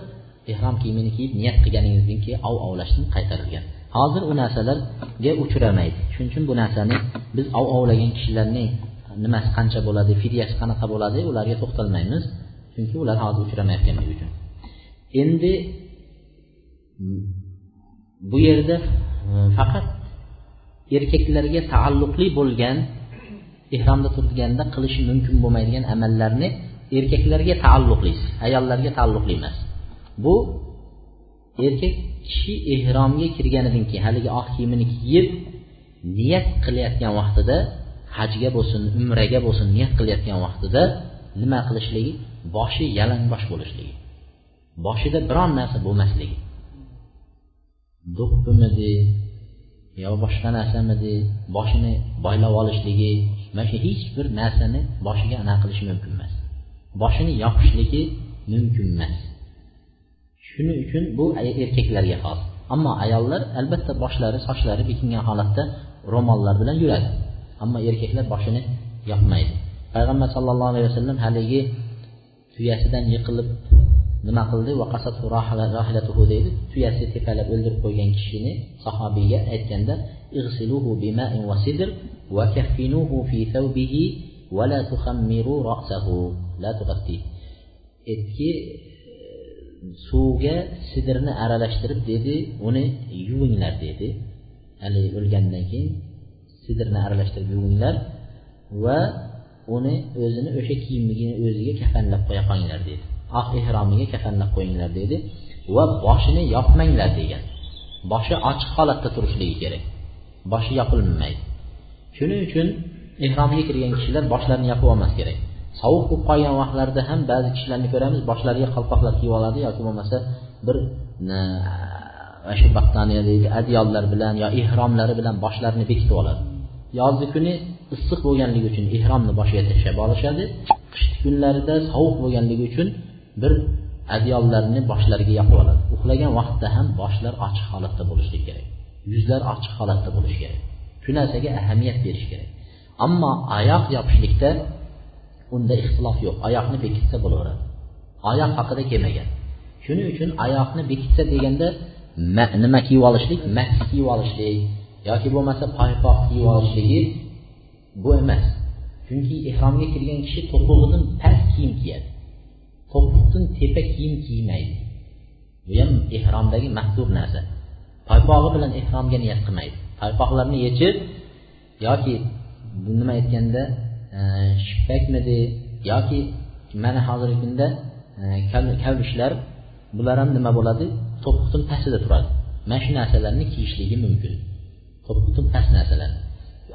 A: ehrom kiyimini kiyib niyat qilganingizdan keyin ov ovlashdan qaytarilgan. Hozir u narsalarga uchramaydi. Shuning uchun bu narsani biz ov ovlagan kishilarning e, nimasi qancha bo'ladi fidyasi qanaqa bo'ladi ularga to'xtalmaymiz. Chunki ular hozir uchramayotganligi uchun. Endi mm, bu yerda e, faqat erkaklarga taalluqli bo'lgan ehromda turganda qilishi mumkin bo'lmaydigan amallarni erkaklarga taalluqli ayollarga taalluqli emas. Bu erkak kishi ehromga kirganidan keyin haligi oq kiyimini kiyib niyat qilayotgan vaqtida hajga bo'lsin umraga bo'lsin niyat qilayotgan vaqtida nima qilishligi? Boshi yalangbosh bo'lishligi. Boshida biron narsa bo'lmasligi. Do'ppimidi yo boshqa narsamidi boshini boylab olishligi mana shu hech bir narsani boshiga anaqa qilishi mumkin emas. Boshini yopishligi mumkin emas. Shuning uchun bu erkaklarga xos. Ammo ayollar albatta boshlari sochlari bekingan holatda ro'mollar bilan yuradi. Ammo erkaklar boshini yopmaydi payg'ambar sallallohu alayhi vasallam haligi tuyasidan yiqilib nima qildi? Deydi. Tuyasi tepalab o'ldirib qo'ygan kishini sahobiyga aytganda aytdiki e, suvga sidrni aralashtirib dedi uni yuvinglar dedi. Haligi o'lgandan keyin sidrni aralashtirib yuvinglar va uni o'zini o'sha kiyimligini o'ziga kafanlab qo'ya qolinglar dedi. Oq ehromiga kafanlab qo'yinglar dedi va boshini yopmanglar degan. Boshi ochiq holatda turishligi kerak. Boshi yopilmaydi. Shuning uchun ehromga kirgan kishilar boshlarini yopib olmas kerak. Sovuq bo'lib qolgan vaqtlarda ham ba'zi kishilarni ko'ramiz boshlariga qalpoqlar kiyib oladi yoki bo'lmasa bir mana shu battaniya deydi adyollar bilan yo ehromlari bilan boshlarini bekitib oladi. Yozgi kuni issiq bo'lganligi uchun ehromni boshiga tashlab olishadi. Qishki kunlarida sovuq bo'lganligi uchun bir adyollarni boshlariga yopib oladi. Uxlagan vaqtda ham boshlar ochiq holatda bo'lishligi kerak. Yuzlar ochiq holatda bo'lishi kerak. Shu narsaga ahamiyat berish kerak. Ammo oyoq yopishlikda unda ixtilof yo'q. Oyoqni bekitsa bo'laveradi. Oyoq haqida kelmagan. Shuning uchun oyoqni bekitsa deganda nima kiyib olishlik? Maks kiyib olishlik yoki bo'lmasa paypoq kiyib olishligi bu emas. Chunki ehromga kirgan kishi to'pig'idan past kiyim kiyadi. To'piqdan tepa kiyim kiymaydi. Bu ham ehromdagi mahdur narsa. Paypog'i bilan ehromga niyat qilmaydi. Paypoqlarni yechib yoki nima aytganda shippakmidi yoki mana hozirgi kunda e, kavishlar bular ham nima bo'ladi? To'piqdan pastida turadi. Mana shu narsalarni kiyishligi mumkin. To'piqdan past narsalar.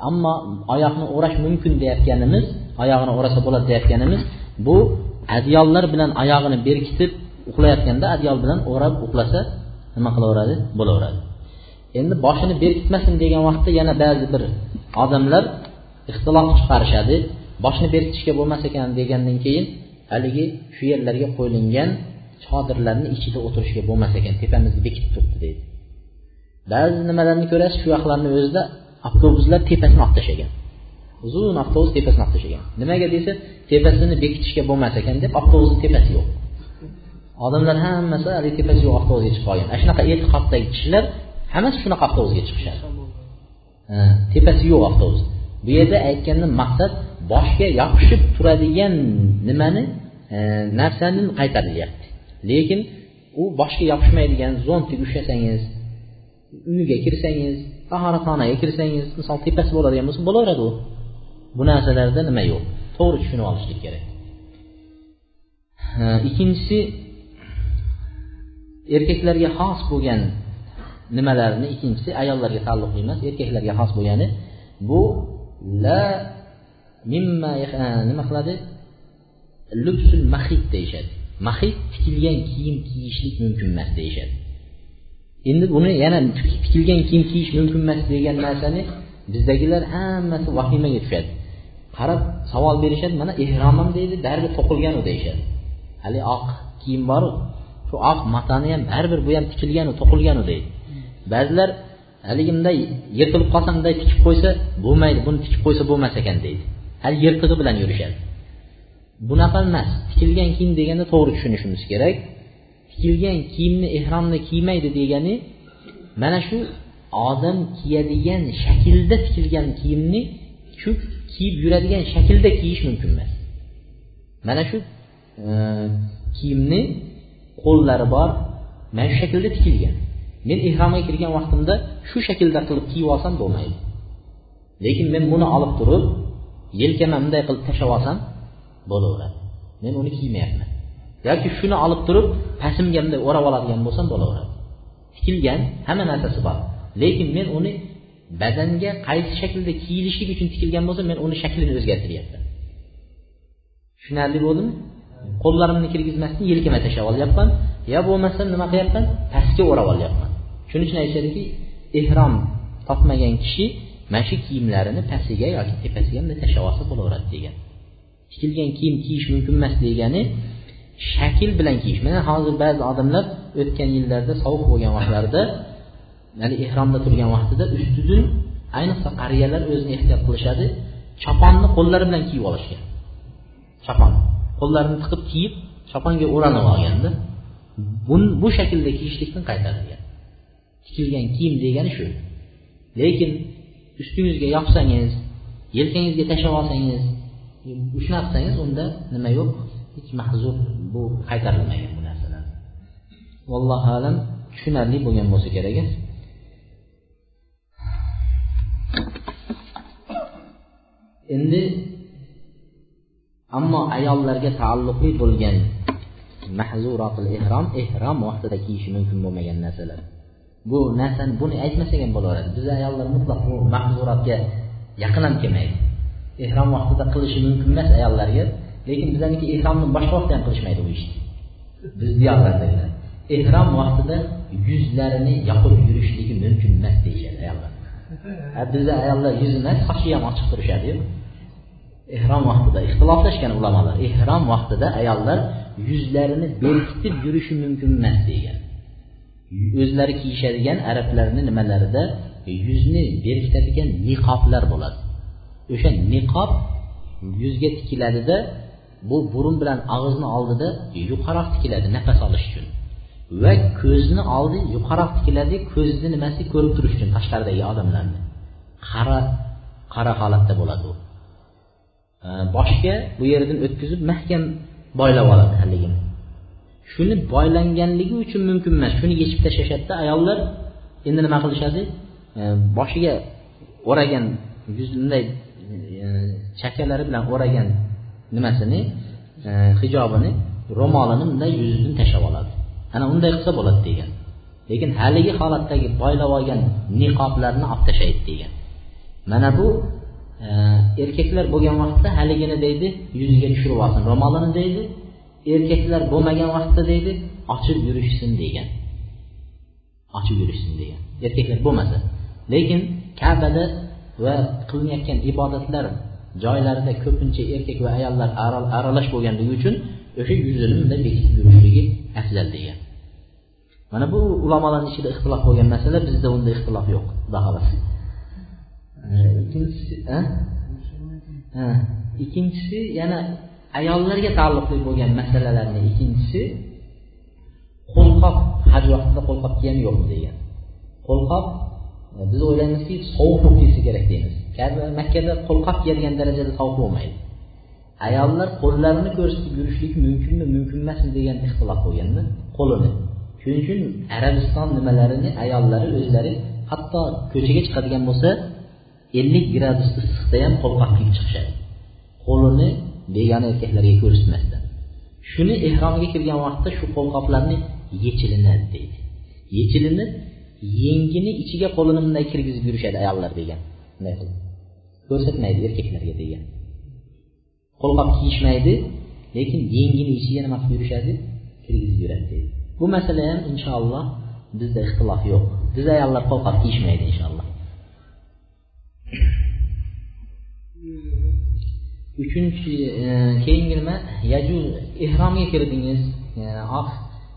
A: Ammo oyoqni o'rash mumkin deyayotganimiz oyog'ini o'rasa bo'ladi deyayotganimiz bu adyollar bilan oyog'ini berkitib uxlayotganda adyol bilan o'rab uxlasa nima qilaveradi? Bo'laveradi. Endi boshini berkitmasin degan vaqtda yana ba'zi bir odamlar ixtilof chiqarishadi boshni berkitishga bo'lmas ekan degandan keyin haligi shu yerlarga qo'yilgan chodirlarni ichida o'tirishga bo'lmas ekan tepamizni bekitib turibdi deydi. Ba'zi nimalarni ko'rasiz shu yoqlarni o'zida avtobuslar tepasini olib tashlagan. Uzun avtobus tepasini olib tashlagan. Nimaga desa tepasini bekitishga bo'lmas ekan deb avtobusni tepasi yo'q. Odamlar hammasi haligi tepasi yo'q avtobusga chiqib qolgan. Ana shunaqa e'tiqoddagi kishilar hammasi shunaqa avtobusga chiqishadi. Tepasi yo'q avtobus. Bu yerda aytganda maqsad boshga yopishib turadigan nimani e, narsani qaytarilyapti lekin u boshga yopishmaydigan zontga ushlasangiz uyga kirsangiz tahoratxonaga kirsangiz misol tepasi bo'ladigan bo'lsa bo'laveradi u. Bu narsalarda nima yo'q? To'g'ri tushunib olishlik kerak. E, ikkinchisi erkaklarga xos bo'lgan nimalarni ikkinchisi ayollarga taalluqli emas erkaklarga xos bo'lgani bu la mimma nima qiladi? Lubsul mahid deyishadi. Mahid tikilgan kiyim kiyishlik mumkin emas deyishadi. Endi buni yana tikilgan kiyim kiyish mumkin emas degan narsani bizdagilar hammasi vahimaga tushadi. Qarab savol berishadi mana ehromim deydi baribir to'qilganu deyishadi. Haligi oq kiyim boru shu oq matoni ham baribir bu ham tikilganu to'qilganu deydi. Ba'zilar haligi bunday yirtilib qolsa bunday tikib qo'ysa bo'lmaydi buni tikib qo'ysa bo'lmas ekan deydi. Hali yirtig'i bilan yurishadi. Bunaqa emas tikilgan kiyim deganda to'g'ri tushunishimiz kerak. Tikilgan kiyimni ehromni kiymaydi degani mana shu odam kiyadigan shaklda tikilgan kiyimni shu kiyib yuradigan shaklda kiyish mumkin emas. Mana shu e, kiyimni qo'llari bor mana shu shaklda tikilgan. Men ehromga kirgan vaqtimda shu shaklda qilib kiyib olsam bo'lmaydi. Lekin men buni olib turib yelkama bunday qilib tashlab olsam bo'laveradi. Men uni kiymayapman. Yoki shuni olib turib pastimga bunday o'rab oladigan bo'lsam bo'laveradi. Tikilgan hamma narsasi bor. Lekin men uni badanga qaysi shaklda kiyilishlik uchun tikilgan bo'lsa men uni shaklini o'zgartiryapman. Tushunarli bo'ldimi? Qo'llarimni kirgizmasdan yelkama tashlab olyapman. Yo bo'lmasa nima qilyapman? Pastga o'rab olyapman. Shuning uchun aytishadiki ehrom topmagan kishi mana shu kiyimlarini pastiga yoki tepasiga bunday tashlab olsa bo'laveradi degan. Tikilgan kiyim kiyish mumkin emas degani shakl bilan kiyish. Mana hozir ba'zi odamlar o'tgan yillarda sovuq bo'lgan vaqtlarida ya'ni ehromda turgan vaqtida ustidan ayniqsa qariyalar o'zini ehtiyot qilishadi choponni qo'llari bilan kiyib olishgan. Chopon. Qo'llarini tiqib kiyib choponga o'ranib olganda bu shaklda kiyishlikdan qaytarilgan tikilgan kiyim degani shu. Lekin ustingizga yopsangiz yelkangizga tashlab olsangiz shunaqa unda nima yo'q? Hech mahzur bu qaytarilmagan bu narsalar. Vallohu alam tushunarli bo'lgan bo'lsa kerak endi ammo ayollarga taalluqli bo'lgan mahzurotil ehrom ehrom vaqtida kiyishi mumkin bo'lmagan narsalar. Bu narsani buni aytmasak ham bo'laveradi. Biz ayollar mutlaq bu mahzuratga yaqin ham kelmaydi. Ehrom vaqtida qilishi mumkin emas ayollarga lekin bizaniki ehromni boshqa vaqtda ham qilishmaydi bu ishni biz diyorlardagilar ehrom vaqtida yuzlarini yopib yurishligi mumkin emas deyishadi ayollar. Bizda ayollar yuzi emas sochi ham ochiq turishadiyu ehrom vaqtida ixtiloflashgan ulamolar ehrom vaqtida ayollar yuzlarini berkitib yurishi mumkin emas degan. O'zlari kiyishadigan arablarni nimalarida? Yuzni berkitadigan niqoblar bo'ladi. O'sha niqob yuzga tikiladida bu burun bilan og'izni oldida yuqoriroq tikiladi nafas olish uchun. Va ko'zni oldi yuqoriroq tikiladi ko'zni nimasi ko'rib turish uchun tashqaridagi odamlarni. Qara qara holatda bo'ladi u. Boshga bu yerdan o'tkazib mahkam boylab oladi haligini shuni boylanganligi uchun mumkin emas shuni yechib tashlashadida ayollar endi nima qilishadi? E, boshiga o'ragan bunday e, chakkalari bilan o'ragan nimasini e, hijobini ro'molini bunday yuzidan tashlab oladi. Ana unday qilsa bo'ladi degan. Lekin haligi holatdagi boylab olgan niqoblarni olib tashlaydi degan. Mana bu erkaklar bo'lgan vaqtda haligini deydi yuziga tushirib olsin ro'molini deydi. Erkaklar bo'lmagan vaqtda deydi ochib yurishsin degan. Ochib yurishsin degan. Erkaklar bo'lmasa. Lekin kabada va qilinayotgan ibodatlar joylarida ko'pincha erkak va ayollar aralash bo'lganligi uchun o'sha yuzini bunday bekitib yurishligi afzal degan. Mana bu ulamolarni ichida ixtilof bo'lgan masala bizda unda ixtilof yo'q. Xudo xohlasa. Ikkinchisi ikkinchisi yana ayollarga taalluqli bo'lgan masalalarni ikkinchisi qo'lqop haj vaqtida qo'lqop kiygan yo'qmi degan. Qo'lqop e, biz o'ylaymizki sovuq bo'lib kiysa kerak deymiz. Makkada qo'lqop kiyadigan darajada sovuq bo'lmaydi. Ayollar qo'llarini ko'rsatib yurishlik mumkinmi mumkin emasmi degan ixtilof bo'lganda qo'lini. Shuning uchun arabiston nimalarini ayollari o'zlari hatto ko'chaga chiqadigan bo'lsa ellik gradus issiqda ham qo'lqop kiyib chiqishadi. Qo'lini begona erkaklarga ko'rsatmasdan shuni ehromga kirgan vaqtda shu qo'lqoplarni yechilinadi deydi yechilinib yengini ichiga qo'lini bunday kirgizib yurishadi ayollar degan. Bunday qilib. Ko'rsatmaydi erkaklarga degan. Qo'lqop kiyishmaydi lekin yengini ichiga nima qilib yurishadi? Kirgizib yuradi deydi bu masala ham inshaalloh bizda ixtilof yo'q. Biz ayollar qo'lqop kiyishmaydi inshaalloh. Uchinchi e, keyingi nima? Yaju ehromga kirdingiz. E, oq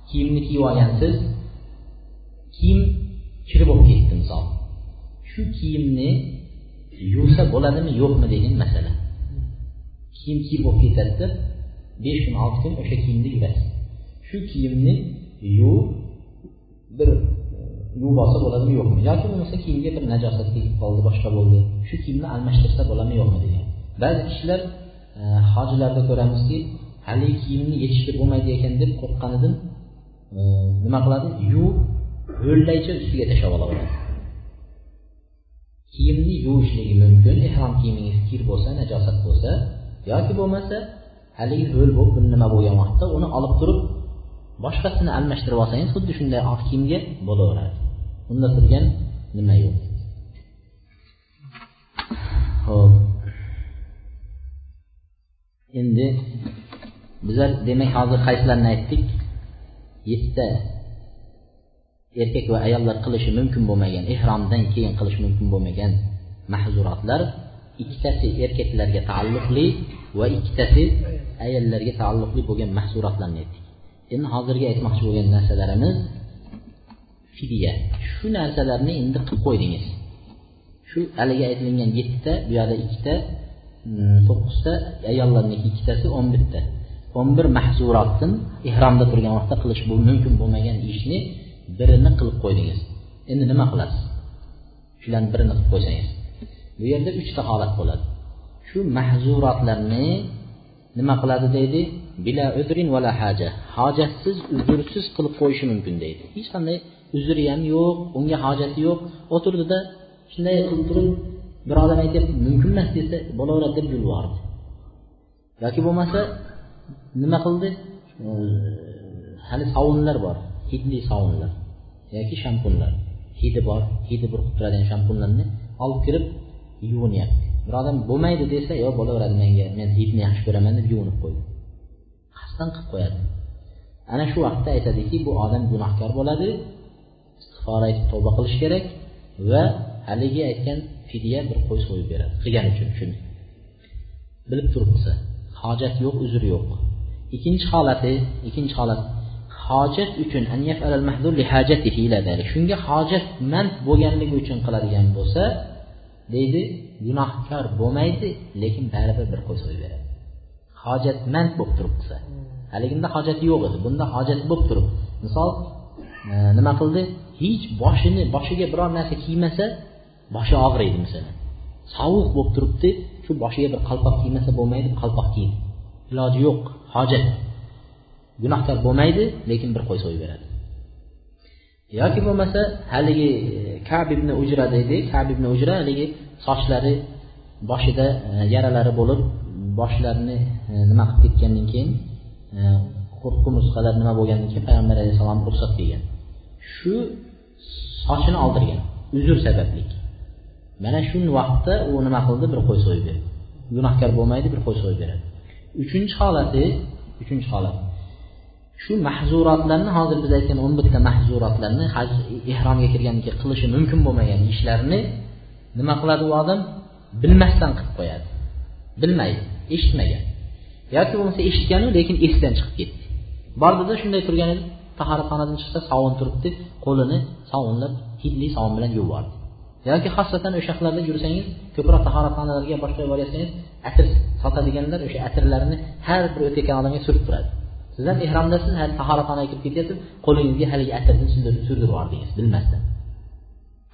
A: kiyimni kiyib olgansiz. Kiyim kir bo'lib ketdi misol. Shu kiyimni yuvsa bo'ladimi yo'qmi degan masala. Kiyim kiyib bo'lib ketadida besh kun olti kun o'sha kiyimda yurasiz shu kiyimni yuvib bir e, yuvib olsa bo'ladimi yo'qmi? Yoki bo'lmasa kiyimga bir najosat tegib qoldi boshqa bo'ldi. Shu kiyimni almashtirsa bo'ladimi yo'qmi degan. Ba'zi kishilar e, hojilarda ko'ramizki haligi kiyimni yechishga bo'lmaydi ekan deb qo'rqqanidan e, nima qiladi? Yuvib ho'llaycha ustiga tashlab olaveradi kiyimni yuvishligi mumkin ehrom kiyimingiz kir bo'lsa najosat bo'lsa yoki bo'lmasa haligi ho'l bo'lib nima bo'lgan vaqtda uni olib turib boshqasini almashtirib olsangiz xuddi shunday oq kiyimga bo'laveradi. Unda turgan nima yo'q? Ho'p endi bizlar demak hozir qaysilarini aytdik? Yettita erkak va ayollar qilishi mumkin bo'lmagan ehromdan keyin qilish mumkin bo'lmagan mahzurotlar ikkitasi erkaklarga taalluqli va ikkitasi ayollarga taalluqli bo'lgan mahzurotlarni aytdik. Endi hozirgi aytmoqchi bo'lgan narsalarimiz fidya. Shu narsalarni endi qilib qo'ydingiz. Shu haligi aytilingan yettita bu yoqda ikkita to'qqizta ayollarniki ikkitasi o'n bitta. o'n bir mahzurotdan ehromda turgan vaqtda qilish bu mumkin bo'lmagan ishni birini qilib qo'ydingiz. Endi nima qilasiz? Shularni birini qilib qo'ysangiz. Bu yerda uchta holat bo'ladi. Shu mahzurotlarni nima qiladi deydi? Bila udrin vala haja. Hojatsiz uzrsiz qilib qo'yishi mumkin deydi. Hech qanday uzri ham yo'q unga hojati yo'q. O'tirdida shunday qilib turib bir odam aytyapti mumkin emas desa bo'laveradi deb yubordi yoki bo'lmasa nima qildi? Hali sovunlar bor hidli sovunlar yoki shampunlar. Hidi bor hidi burqib turadigan shampunlarni olib kirib yuvinyapti. Bir odam bo'lmaydi desa yo bo'laveradi menga men hidni yaxshi ko'raman deb yuvinib qo'ydi. Qasddan qilib qo'yadi. Ana shu vaqtda aytadiki bu odam gunohkor bo'ladi istig'for aytib tavba qilish kerak va haligi aytgan fidya bir qo'y so'yib beradi. Qilgani uchun shuni bilib turib qilsa hojat yo'q uzr yo'q. Ikkinchi holati ikkinchi holat hojat uchun shunga hojatmand bo'lganligi uchun qiladigan bo'lsa deydi gunohkor bo'lmaydi lekin baribir bir qo'y so'yib beradi. Hojatmand bo'lib turib qilsa haligida hojati yo'q edi bunda hojati bo'lib turib misol e, nima qildi? Hech boshini boshiga biror narsa kiymasa boshi og'riydi masalan sovuq bo'lib turibdi shu boshiga bir qalpoq kiymasa bo'lmaydi qalpoq kiyin iloji yo'q hojat. Gunohkor bo'lmaydi lekin bir qo'y so'yib beradi. Yoki bo'lmasa haligi e, kab ibn ujra deydi. Kab ibn ujra haligi sochlari boshida e, yaralari bo'lib boshlarini e, nima qilib ketgandan keyin e, qurtqu nima bo'lgandan keyin payg'ambar alayhissalom ruxsat bergan shu sochini oldirgan uzr sababli mana shu vaqtda u nima qildi? Bir qo'y so'yib berdi. Gunohkor bo'lmaydi bir qo'y so'yib beradi. Uchinchi holati uchinchi holat. Shu mahzurotlarni hozir biz aytgan o'n bitta mahzurotlarni haj ehromga kirgandan keyin qilishi mumkin bo'lmagan ishlarni nima qiladi u odam? Bilmasdan qilib qo'yadi. Bilmaydi eshitmagan. Yoki bo'lmasa eshitganu lekin esdan chiqib ketdi. Bordida shunday turgan edi. Tahoratxonadan chiqsa sovun turibdi qo'lini sovunlab hidli sovun bilan yuvib yubordi. Yoki xosatan o'sha yoqlarda yursangiz ko'proq tahoratxonalarga boshqa boryapsangiz atir sotadiganlar o'sha atirlarni har bir o'tayotgan odamga surib turadi. Siz ham ehromdasiz hali tahoratxonaga kirib ketyapsiz qo'lingizga haligi atirni surdirib yubordingiz bilmasdan.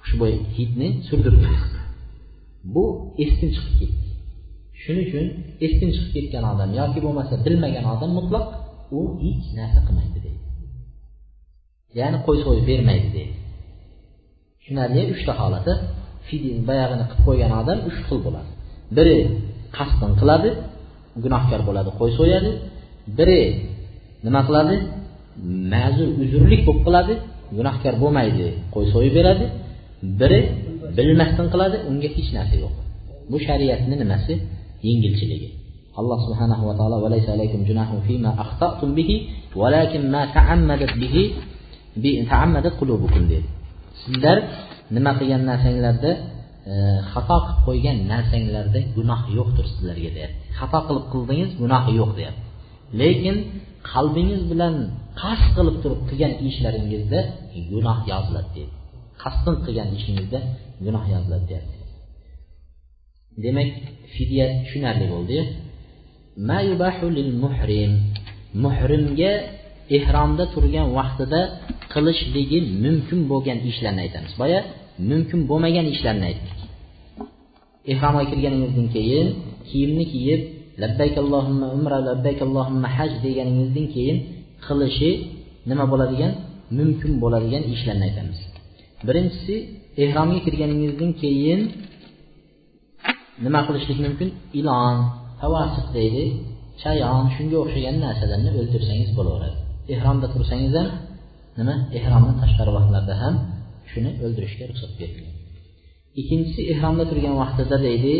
A: Xushbo'y hidni surdirdingiz bu esdan chiqib ketdi. Shuning uchun esdan chiqib ketgan odam yoki bo'lmasa bilmagan odam mutlaq u hech narsa qilmaydi deydi. Ya'ni qo'y so'yib bermaydi deydi tushunarli uchta holati fidin boyag'ini qilib qo'ygan odam uch xil bo'ladi. Biri qasdin qiladi gunohkor bo'ladi qo'y so'yadi. Biri nima qiladi? Ma'zur uzrlik bo'lib qiladi gunohkor bo'lmaydi qo'y so'yib beradi. Biri bilmasdan qiladi unga hech narsa yo'q. Bu shariatni nimasi? Yengilchiligi. Alloh subhanahu va taolo valaysa alaykum junahun fima axtatum bihi valakin ma taammadat bihi taammadat qulubukum dedi. Sizlar nima qilgan narsanglarda e, xato qilib qo'ygan narsanglarda gunoh yo'qdir sizlarga deyapti. Xato qilib qildingiz gunohi yo'q deyapti. Lekin qalbingiz bilan qasd qilib turib qilgan ishlaringizda gunoh yoziladi deydi qasdin qilgan ishingizda gunoh yoziladi deyapti. Demak fidya tushunarli bo'ldi muhrimga ehromda turgan vaqtida qilishligi mumkin bo'lgan ishlarni aytamiz. Boya mumkin bo'lmagan ishlarni aytdik. Ehromga kirganingizdan keyin kiyimni kiyib labbayk allohimma umra labbayk allohimma haj deganingizdan keyin qilishi nima bo'ladigan? Mumkin bo'ladigan ishlarni aytamiz. Birinchisi ehromga kirganingizdan keyin nima qilishlik mumkin? Ilon havasiq deydi. Chayon shunga o'xshagan narsalarni o'ldirsangiz bo'laveradi. Ehromda tursangiz ham nima? Ehromdan tashqari vaqtlarda ham shuni o'ldirishga ruxsat berilgan. Ikkinchisi ehromda turgan vaqtida deydi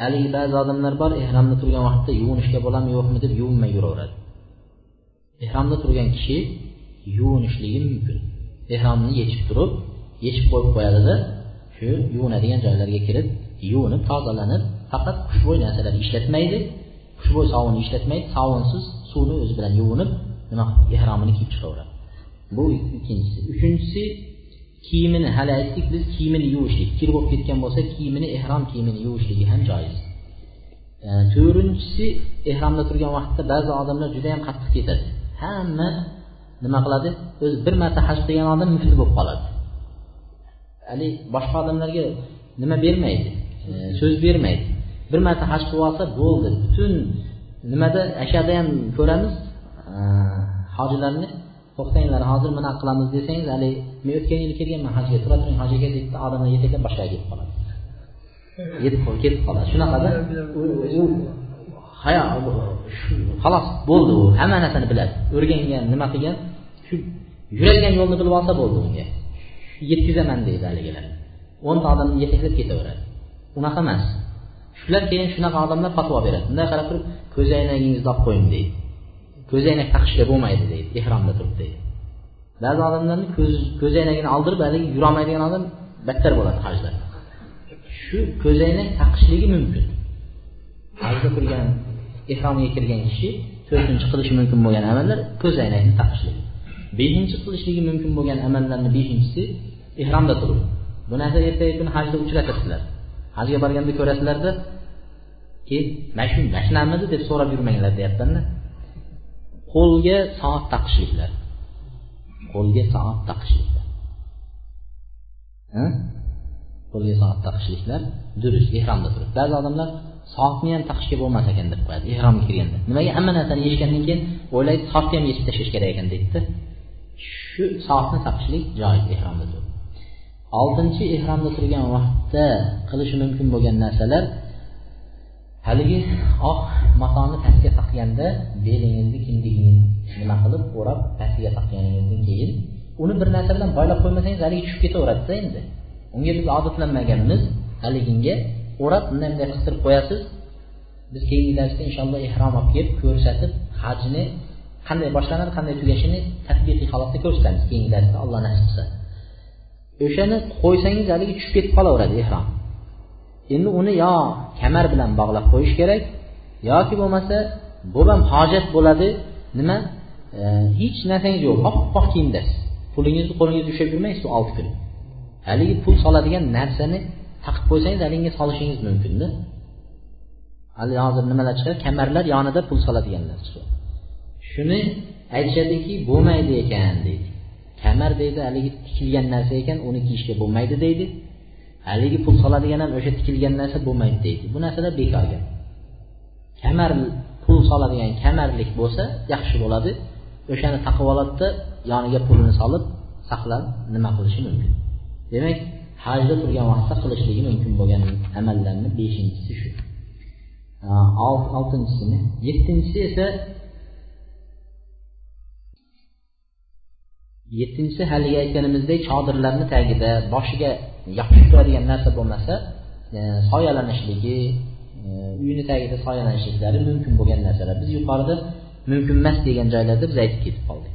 A: haligi ba'zi odamlar bor ehromda turgan vaqtda yuvinishga bo'ladimi yo'qmi? deb yuvinmay yuraveradi. Ehromda turgan kishi yuvinishligi mumkin. Ehromni yechib turib yechib qo'yib qo'yadida shu yuvinadigan joylarga kirib yuvinib tozalanib faqat xushbo'y narsalarni ishlatmaydi xushbo'y sovunni ishlatmaydi sovunsiz suvni o'zi bilan yuvinib nima ehromini kiyib chiqaveradi. Bu ikkinchisi. Uchinchisi kiyimini hali aytdik biz kiyimini yuvishlik kir bo'lib ketgan bo'lsa kiyimini ehrom kiyimini yuvishligi ham joiz. E, to'rtinchisi ehromda turgan vaqtda ba'zi odamlar juda yam qattiq ketadi. Hamma nima qiladi? O'zi bir marta haj qilgan odam mufti bo'lib qoladi. Haligi boshqa odamlarga nima bermaydi? E, so'z bermaydi. Bir marta haj qilib olsa bo'ldi. Butun nimada ashada ham ko'ramiz. Hojilarni to'xtanglar hozir bunaqa qilamiz desangiz haligi men o'tgan yili kelganman hajga tura turing hajga aka deydida odamlar yetaklab boshqa yoqqa ketib qoladi. Yetib ketib qoladi. Shunaqada hayo xolos bo'ldi u. Hamma narsani biladi. O'rgangan nima qilgan? Shu yuradigan yo'lni bilib olsa bo'ldi unga. Yetkazaman deydi haligilar. O'nta odamni yetaklab ketaveradi. Unaqa emas. Shular keyin shunaqa odamlar fatvo beradi. Bunday qarab turib ko'zoynagingizni olib qo'ying deydi. Ko'zoynak taqishga bo'lmaydi deydi ehromda turib deydi. Ba'zi odamlarni ko'z ko'zoynagini oldirib haligi yurolmaydigan odam battar bo'ladi hajda shu ko'zoynak taqishligi mumkin. Hajda turgan ehromga kirgan kishi to'rtinchi qilishi mumkin bo'lgan amallar ko'zoynakni taqishligi. Beshinchi qilishligi mumkin bo'lgan amallarni beshinchisi ehromda turib. Bu narsa ertaga kuni hajda uchratasizlar hajga borganda ko'rasizlarda keyin mana shu mana shunamidi deb so'rab yurmanglar deyapmanda qo'lga soat taqishliklar. Qo'lga soat taqishliklar. Qo'lga soat taqishliklar. Durust ehromda turib ba'zi odamlar soatni ham taqishga bo'lmas ekan deb qo'yadi. Ehromga kirganda. Nimaga hamma narsani yechgandan keyin o'ylaydi soatni ham yechib tashlash kerak ekan deydida. Shu soatni taqishlik joiz ehromda turib oltinchi ehromda turgan vaqtda qilishi mumkin bo'lgan narsalar haligi oq matoni pastga taqganda belingizni kindigingizni nima qilib o'rab pastiga taqganingizdan keyin uni bir narsa bilan boylab qo'ymasangiz haligi tushib ketaveradida endi. Unga biz odatlanmaganmiz. Haliginga o'rab bunday bunday qistirib qo'yasiz. Biz keyingi darsda inshaalloh ehrom olib kelib ko'rsatib hajni qanday boshlanadi qanday tugashini tadbiqiy holatda ko'rsatamiz keyingi darsda alloh nasib qilsa. O'shani qo'ysangiz haligi tushib ketib qolaveradi ehrom endi uni yo kamar bilan bog'lab qo'yish kerak yoki bo'lmasa bu ham hojat bo'ladi nima? E, hech narsangiz yo'q oppoq kiyimdasiz pulingizni qo'lingizga ushlab yurmaysiz olti kun haligi pul soladigan narsani taqib qo'ysangiz haligini solishingiz mumkinda hali hozir nimalar chiqadi? Kamarlar yonida pul soladiganlar chiqadi. Shuni aytishadiki bo'lmaydi ekan deydi. Kamar deydi haligi tikilgan narsa ekan uni kiyishga bo'lmaydi deydi. Haligi pul soladigan ham o'sha tikilgan narsa bo'lmaydi deydi. Bu narsalar bekor gap kamar pul soladigan kamarlik bo'lsa yaxshi bo'ladi. O'shani taqib oladida yoniga pulini solib saqlab nima qilishi mumkin? Demak hajda turgan vaqtda qilishligi mumkin bo'lgan amallarni beshinchisi shu. Oltinchisini yettinchisi esa yettinchisi haligi aytganimizdek chodirlarni tagida boshiga yopishib turadigan narsa bo'lmasa e, soyalanishligi e, uyini tagida soyalanishliklari mumkin bo'lgan narsalar. Biz yuqorida mumkin emas degan joylarda biz aytib ketib qoldik.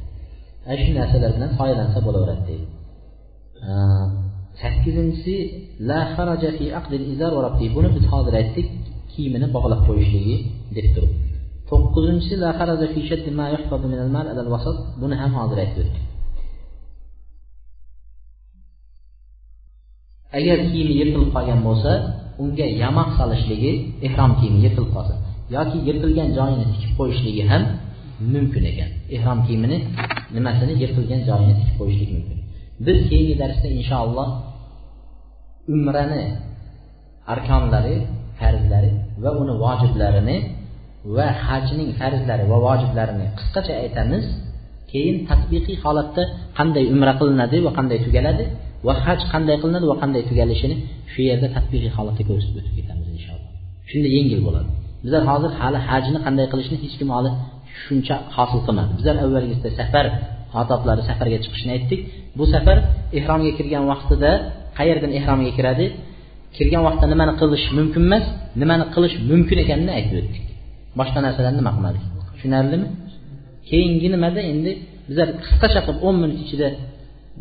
A: Ana shu narsalar bilan soyalansa bo'laveradi deydi. E, sakkizinchisi la haraja fi aqdil izar va buni biz hozir aytdik kiyimini bog'lab qo'yishligi deb turib. To'qqizinchisi la haraja fi shaddi ma yuhfazu min al-mal al-wasat buni ham hozir aytib o'tdik. Agar kiyimi yirtilib qolgan bo'lsa unga yamoq solishligi ehrom kiyimi yirtilib qolsa yoki yirtilgan joyini tikib qo'yishligi ham mumkin ekan. Ehrom kiyimini nimasini yirtilgan joyini tikib qo'yishlik mumkin. Biz keyingi darsda inshaalloh umrani arkonlari farzlari va uni vojiblarini va hajning farzlari va vojiblarini qisqacha aytamiz. Keyin tatbiqiy holatda qanday umra qilinadi va qanday tugaladi va haj qanday qilinadi va qanday tugalishini shu yerda tatbiqiy holatda ko'rsatib o'tib ketamiz inshaalloh. Shunda yengil bo'ladi. Bizlar hozir hali hajni qanday qilishni hech kim hali shuncha hosil qilmadi. Bizlar avvalgisida safar odoblari safarga chiqishni aytdik. Bu safar ehromga kirgan vaqtida qayerdan ehromga kiradi? Kirgan vaqtda nimani qilish mumkin emas nimani qilish mumkin ekanini aytib o'tdik. Boshqa narsalarni nima qilmadik? Tushunarlimi? Keyingi nimada endi bizlar qisqacha qilib o'n minut ichida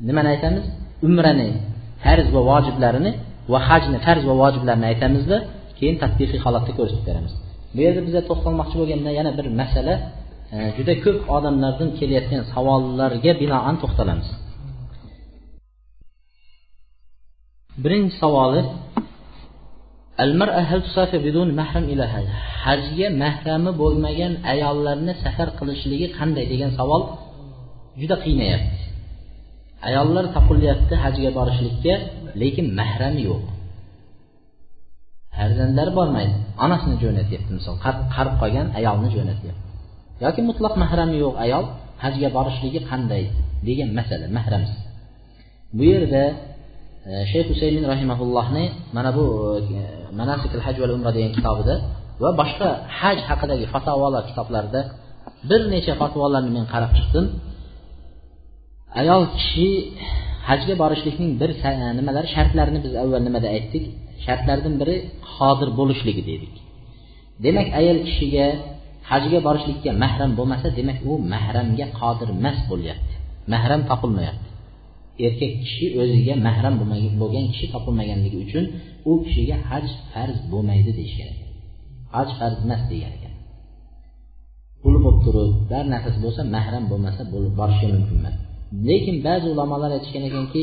A: nimani aytamiz? Umrani farz va vojiblarini va hajni farz va vojiblarini aytamizda keyin tatbiqiy holatda ko'rsatib beramiz. Bu yerda biza to'xtalmoqchi bo'lganda yana bir masala e, juda ko'p odamlardan kelayotgan savollarga binoan to'xtalamiz. Birinchi savoli hajga mahrami bo'lmagan ayollarni safar qilishligi qanday degan savol juda qiynayapti. Ayollar topilyapti hajga borishlikka lekin mahrami yo'q. Farzandlari bormaydi. Onasini jo'natyapti misol qarib qolgan ayolni jo'natyapti. Yoki mutlaq mahrami yo'q ayol hajga borishligi qanday degan masala mahramsiz. Bu yerda e, shayx husaymin rahimaullohni mana bu e, manasikil haj va umra degan kitobida va boshqa haj haqidagi fatvolar kitoblarida bir necha fatvolarni men qarab chiqdim. Ayol kishi hajga borishlikning bir e, nimalari shartlarini biz avval nimada aytdik? Shartlardan biri hozir bo'lishligi dedik. Demak ayol kishiga hajga borishlikka mahram bo'lmasa demak u mahramga qodir emas bo'lyapti. Mahram topilmayapti. Erkak kishi o'ziga mahram bo'lgan kishi topilmaganligi uchun u kishiga haj farz bo'lmaydi deyishgan ekan haj farz emas degan ekan. Puli bo'lib turib bir narsasi bo'lsa mahram bo'lmasa borishi mumkin emas lekin ba'zi ulamolar aytishgan ekanki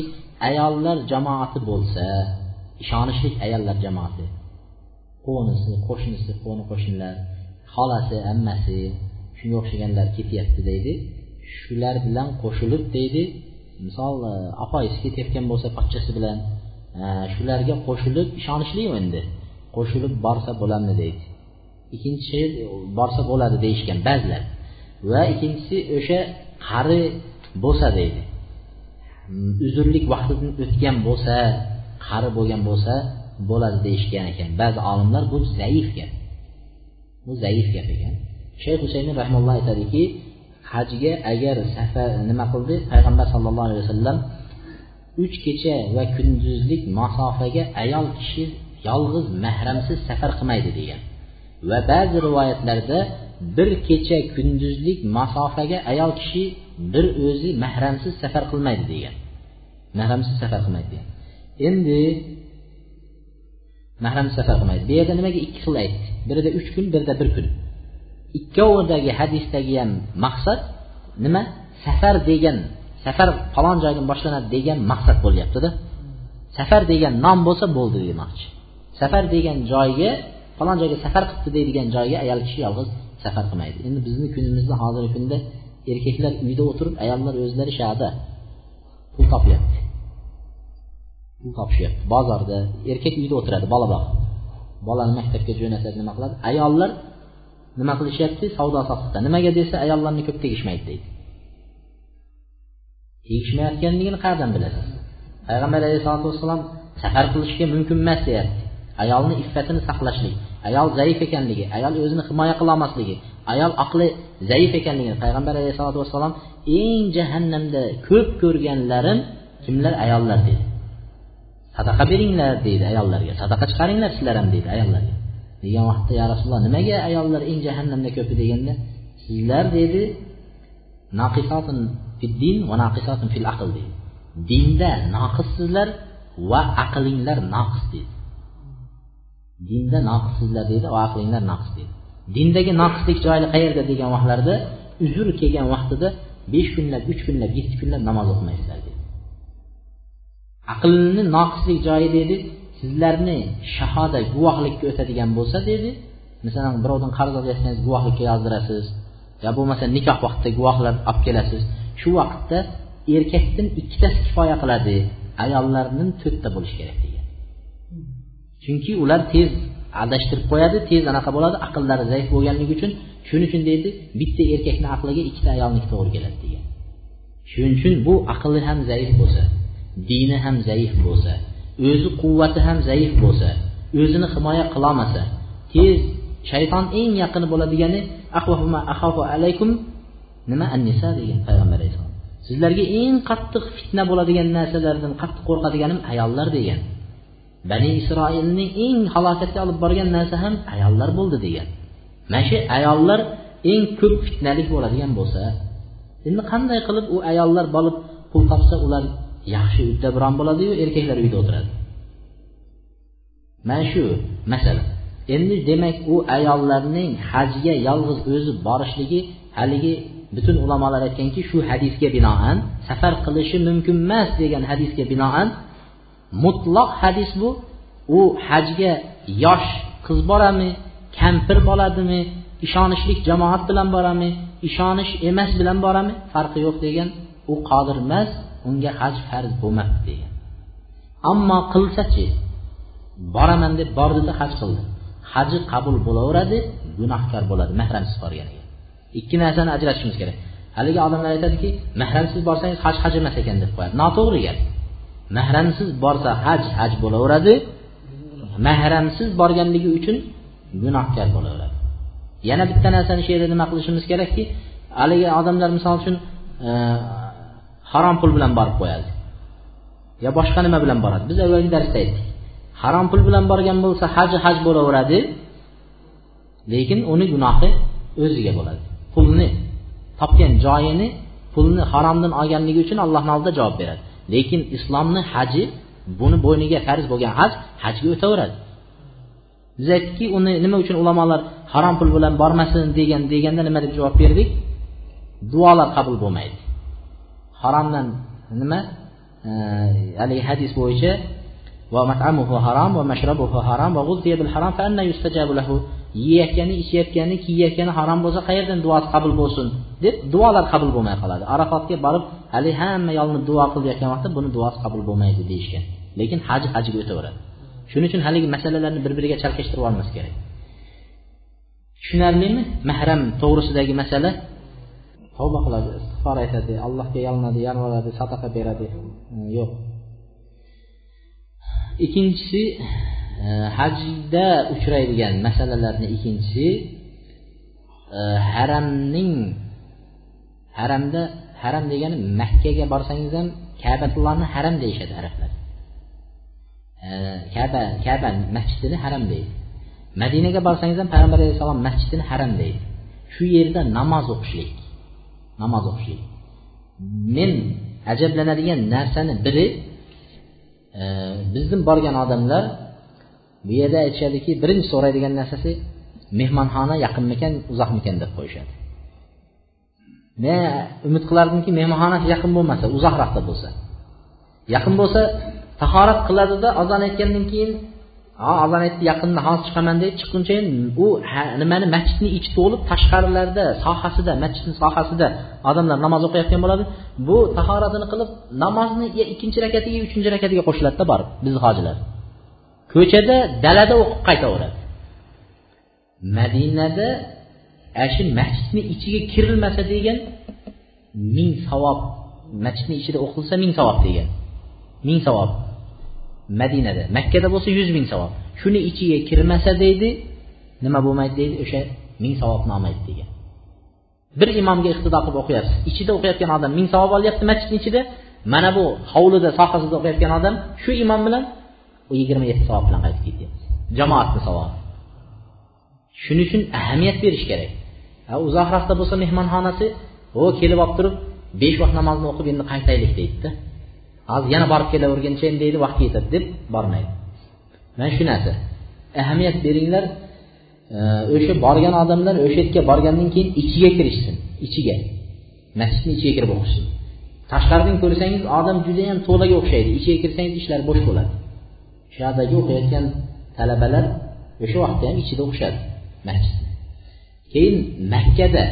A: ayollar jamoati bo'lsa ishonishli ayollar jamoati. Qo'nisi qo'shnisi qo'ni qo'shnilar xolasi ammasi shunga o'xshaganlar ketyapti deydi. Shular bilan qo'shilib deydi misol opoyisi ketayotgan bo'lsa pochchasi bilan shularga qo'shilib ishonishli endi. Qo'shilib borsa bo'ladimi deydi. Ikkinchisi e, borsa bo'ladi deyishgan ba'zilar. Va ikkinchisi o'sha qari bo'lsa deydi. Uzrlik vaqtidan o'tgan bo'lsa qari bo'lgan bo'lsa bo'ladi deyishgan ekan. Ba'zi olimlar bu zaif gap bu zaif gap ekan shayx husayni rahmalloh aytadiki hajga agar safar nima qildi? Payg'ambar sallallohu alayhi vasallam uch kecha va kunduzlik masofaga ayol kishi yolg'iz mahramsiz safar qilmaydi degan. Va ba'zi rivoyatlarda bir kecha kunduzlik masofaga ayol kishi bir o'zi mahramsiz safar qilmaydi degan. Mahramsiz safar qilmaydi degan. Endi mahramsiz safar qilmaydi. Bu yerda nimaga ikki xil aytdi birida uch kun birida bir kun. Ikkovidagi hadisdagi ham maqsad nima? Safar degan safar falon joydan boshlanadi degan maqsad bo'lyaptida. Safar degan nom bo'lsa bo'ldi demoqchi. Safar degan joyga falon joyga safar qilibdi deydigan joyga ayol kishi yolg'iz safar qilmaydi. Endi bizni kunimizda hozirgi kunda erkaklar uyda o'tirib ayollar o'zlari shada pul topyapti. Pul topishyapti bozorda erkak uyda o'tiradi bola boqib bolani maktabga jo'natadi nima qiladi? Ayollar nima qilishyapti? Savdo sotiqda nimaga desa ayollarni ko'p tegishmaydi deydi. Tegishmayotganligini qayerdan bilasiz. Payg'ambar alayhisalotu vassalom safar qilishga mumkin emas deyapti. Ayolni iffatini saqlashlik ayol zaif ekanligi ayol o'zini himoya qilolmasligi ayol aqli zaif ekanligini payg'ambar alayhisalotu vassalom eng jahannamda ko'p ko'rganlarim kimlar? Ayollar dedi. Sadaqa beringlar deydi ayollarga. Sadaqa chiqaringlar sizlar ham deydi ayollarga degan vaqtda ya rasululloh nimaga ayollar eng jahannamda ko'pi? deganda sizlar dedi naqisotun fid din va naqisotun fil aql deydi dinda noqissizlar va aqlinglar noqis deydi dinda noqissizlar deydi va aqlinglar noqis deydi dindagi naqislik joyi qayerda degan vaqtlarda uzr kelgan vaqtida besh kunlab uch kunlab yetti kunlab namoz o'qimaysizlar dedi. Aqlni noqislik joyi dedi sizlarni shahoda guvohlikka o'tadigan bo'lsa dedi masalan birovdan qarz olayotsangiz guvohlikka yozdirasiz yo bo'lmasa nikoh vaqtida guvohlar olib kelasiz. Shu vaqtda erkakdan ikkitasi kifoya qiladi ayollardan to'rtta bo'lishi kerak degan. Chunki ular tez adashtirib qo'yadi tez anaqa bo'ladi aqllari zaif bo'lganligi uchun shuning uchun deydi bitta erkakni aqliga ikkita ayolniki to'g'ri keladi degan. Shuning uchun bu aqli ham zaif bo'lsa dini ham zaif bo'lsa o'zi quvvati ham zaif bo'lsa o'zini himoya qilolmasa tez shayton eng yaqini bo'ladigani alaykum nima? Annisa degan payg'ambar alayhissalom sizlarga eng qattiq fitna bo'ladigan narsalardan qattiq qo'rqadiganim ayollar degan. Bani isroilni eng halokatga olib borgan narsa ham ayollar bo'ldi degan. Mana shu ayollar eng ko'p fitnalik bo'ladigan bo'lsa endi qanday qilib u ayollar bo'lib pul topsa ular yaxshi uddaburon bo'ladiyu erkaklar uyda o'tiradi? Mana shu masala. Endi demak u ayollarning hajga yolg'iz o'zi borishligi haligi butun ulamolar aytganki shu hadisga binoan safar qilishi mumkin emas degan hadisga binoan mutloq hadis bu. U hajga yosh qiz boradimi kampir bo'ladimi ishonishlik jamoat bilan boradimi ishonish emas bilan boradimi farqi yo'q degan. U qodir emas unga haj farz bo'lmabdi degan. Ammo qilsachi boraman deb bordida haj qildi. Haji qabul bo'laveradi gunohkor bo'ladi mahramsiz borganiga ikki narsani ajratishimiz kerak. Haligi odamlar aytadiki mahramsiz borsangiz haj haj emas ekan deb qo'yadi. Noto'g'ri gap. Mahramsiz borsa haj haj bo'laveradi. Mahramsiz borganligi uchun gunohkor bo'laveradi. Yana bitta narsani shu yerda nima qilishimiz kerakki haligi odamlar misol uchun e, harom pul bilan borib qo'yadi. Yo boshqa nima bilan boradi? Biz avvalgi darsda aytdik. Harom pul bilan borgan bo'lsa haji haj bo'laveradi lekin uni gunohi o'ziga bo'ladi. Pulni topgan joyini pulni haromdan olganligi uchun allohni oldida javob beradi. lekin islomni haji buni bo'yniga farz bo'lgan haj hajga o'taveradi biz aytdikki uni nima uchun ulamolar harom pul bilan bormasin degan deganda nima deb javob berdik duolar qabul bo'lmaydi haromdan nima haligi hadis bo'yicha ومطعمه حرام ومشربه حرام وغذي بالحرام فأنا يستجاب له yeyayotgani ichayotgani kiyayotgani harom bo'lsa qayerdan duosi qabul bo'lsin Deb duolar qabul bo'lmay qoladi. Arafotga borib haligi hamma yo'lni duo qilayotgan vaqtda buni duosi qabul bo'lmaydi deyishgan. Lekin haji hajiga o'taveradi. Shuning uchun haligi masalalarni bir biriga chalkashtirib olmas kerak. Tushunarlimi? Mahram to'g'risidagi masala. Tavba qiladi istig'for aytadi allohga yalinadi yalvoradi sadaqa beradi. Yo'q. Ikkinchisi e, hajda uchraydigan masalalarni ikkinchisi e, haramning haramda haram degani makkaga borsangiz ham kabatullohni haram deyishadi arablar. Kaba kaba masjidini haram deydi. Madinaga borsangiz ham payg'ambar alayhissalom masjidini haram deydi. Shu yerda namoz o'qishlik namoz o'qishlik. Men ajablanadigan narsani biri bizni borgan odamlar bu yerda aytishadiki birinchi so'raydigan narsasi mehmonxona yaqinmikan uzoqmikan deb qo'yishadi. Men umid qilardimki mehmonxonasi yaqin bo'lmasa uzoqroqda bo'lsa. Yaqin bo'lsa tahorat qiladida azon aytgandan keyin ha azon aytdi yaqinda hozir chiqaman deb chiqquncha u nimani masjidni ichi to'lib tashqarilarda sohasida masjidni sohasida odamlar namoz o'qiyotgan bo'ladi. Bu tahoratini qilib namozni ikkinchi rakatiga uchinchi rakatiga qo'shiladida borib bizni hojilar. Ko'chada dalada o'qib qaytaveradi. Madinada ana shu masjidni ichiga kirilmasa degan ming savob masjidni ichida o'qilsa ming savob degan. Ming savob. Madinada makkada bo'lsa yuz ming savob. Shuni ichiga kirmasa deydi nima bo'lmaydi deydi o'sha ming savobni olmaydi degan. Bir imomga iqtido qilib o'qiyapsiz. Ichida o'qiyotgan odam ming savob olyapti masjidni ichida. Mana bu hovlida sohasida o'qiyotgan odam shu imom bilan u yigirma yetti savob bilan qaytib ketyapti. Jamoatni savobi. Shuning uchun ahamiyat berish kerak. Uzoqroqda bo'lsa mehmonxonasi. O kelib olib turib besh vaqt namozni o'qib endi qaytaylik deydida. Hozir yana borib kelaverguncha endi deydi vaqt yetadi deb bormaydi. Mana shu narsa. Ahamiyat beringlar e, o'sha borgan odamlar o'sha yerga borgandan keyin ichiga kirishsin ichiga. Masjidni ichiga kirib o'qishsin. Tashqaridan ko'rsangiz odam judayam to'laga o'xshaydi. Ichiga kirsangiz ishlar bo'sh bo'ladi. Shu yerdagi o'qiyotgan talabalar o'sha vaqtda ham ichida o'qishadi masjidni. Keyin makkada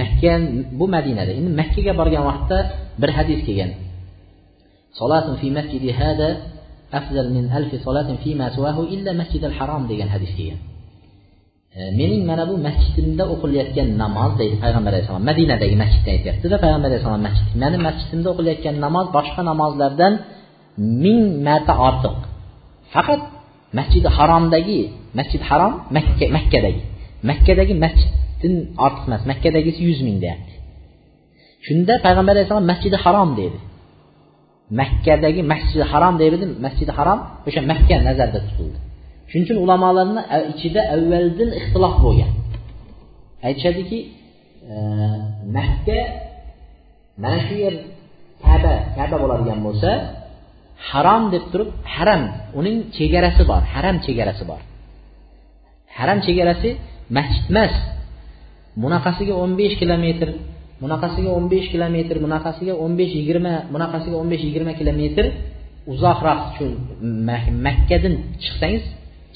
A: makka bu madinada endi makkaga borgan vaqtda bir hadis kelgan. Solatun fi masjidi hada afzal min alfi solatin fi ma illa masjidal harom degan hadis kelgan. E, mening mana bu masjidimda o'qilayotgan namoz deydi payg'ambar alayhissalom madinadagi masjidni aytyaptida payg'ambar alayhissalom masjid. Mani masjidimda o'qilayotgan namoz boshqa namozlardan ming marta ortiq. Faqat masjidi haromdagi masjid harom makka makkadagi. Makkadagi masjiddan ortiq emas makkadagisi yuz ming deyapti. Shunda payg'ambar alayhissalom masjidi harom deydi. Makkadagi masjidi harom deydi masjidi harom o'sha makka nazarda tutildi. Shuning uchun ulamolarni ichida avvaldan ixtilof bo'lgan. Aytishadiki e, makka mana shu yer kaba kaba bo'ladigan bo'lsa harom deb turib haram uning chegarasi bor haram chegarasi bor. Haram chegarasi masjid emas bunaqasiga o'n besh kilometr bunaqasiga o'n besh kilometr bunaqasiga o'n besh yigirma bunaqasiga o'n besh yigirma kilometr uzoqroq shu makkadan chiqsangiz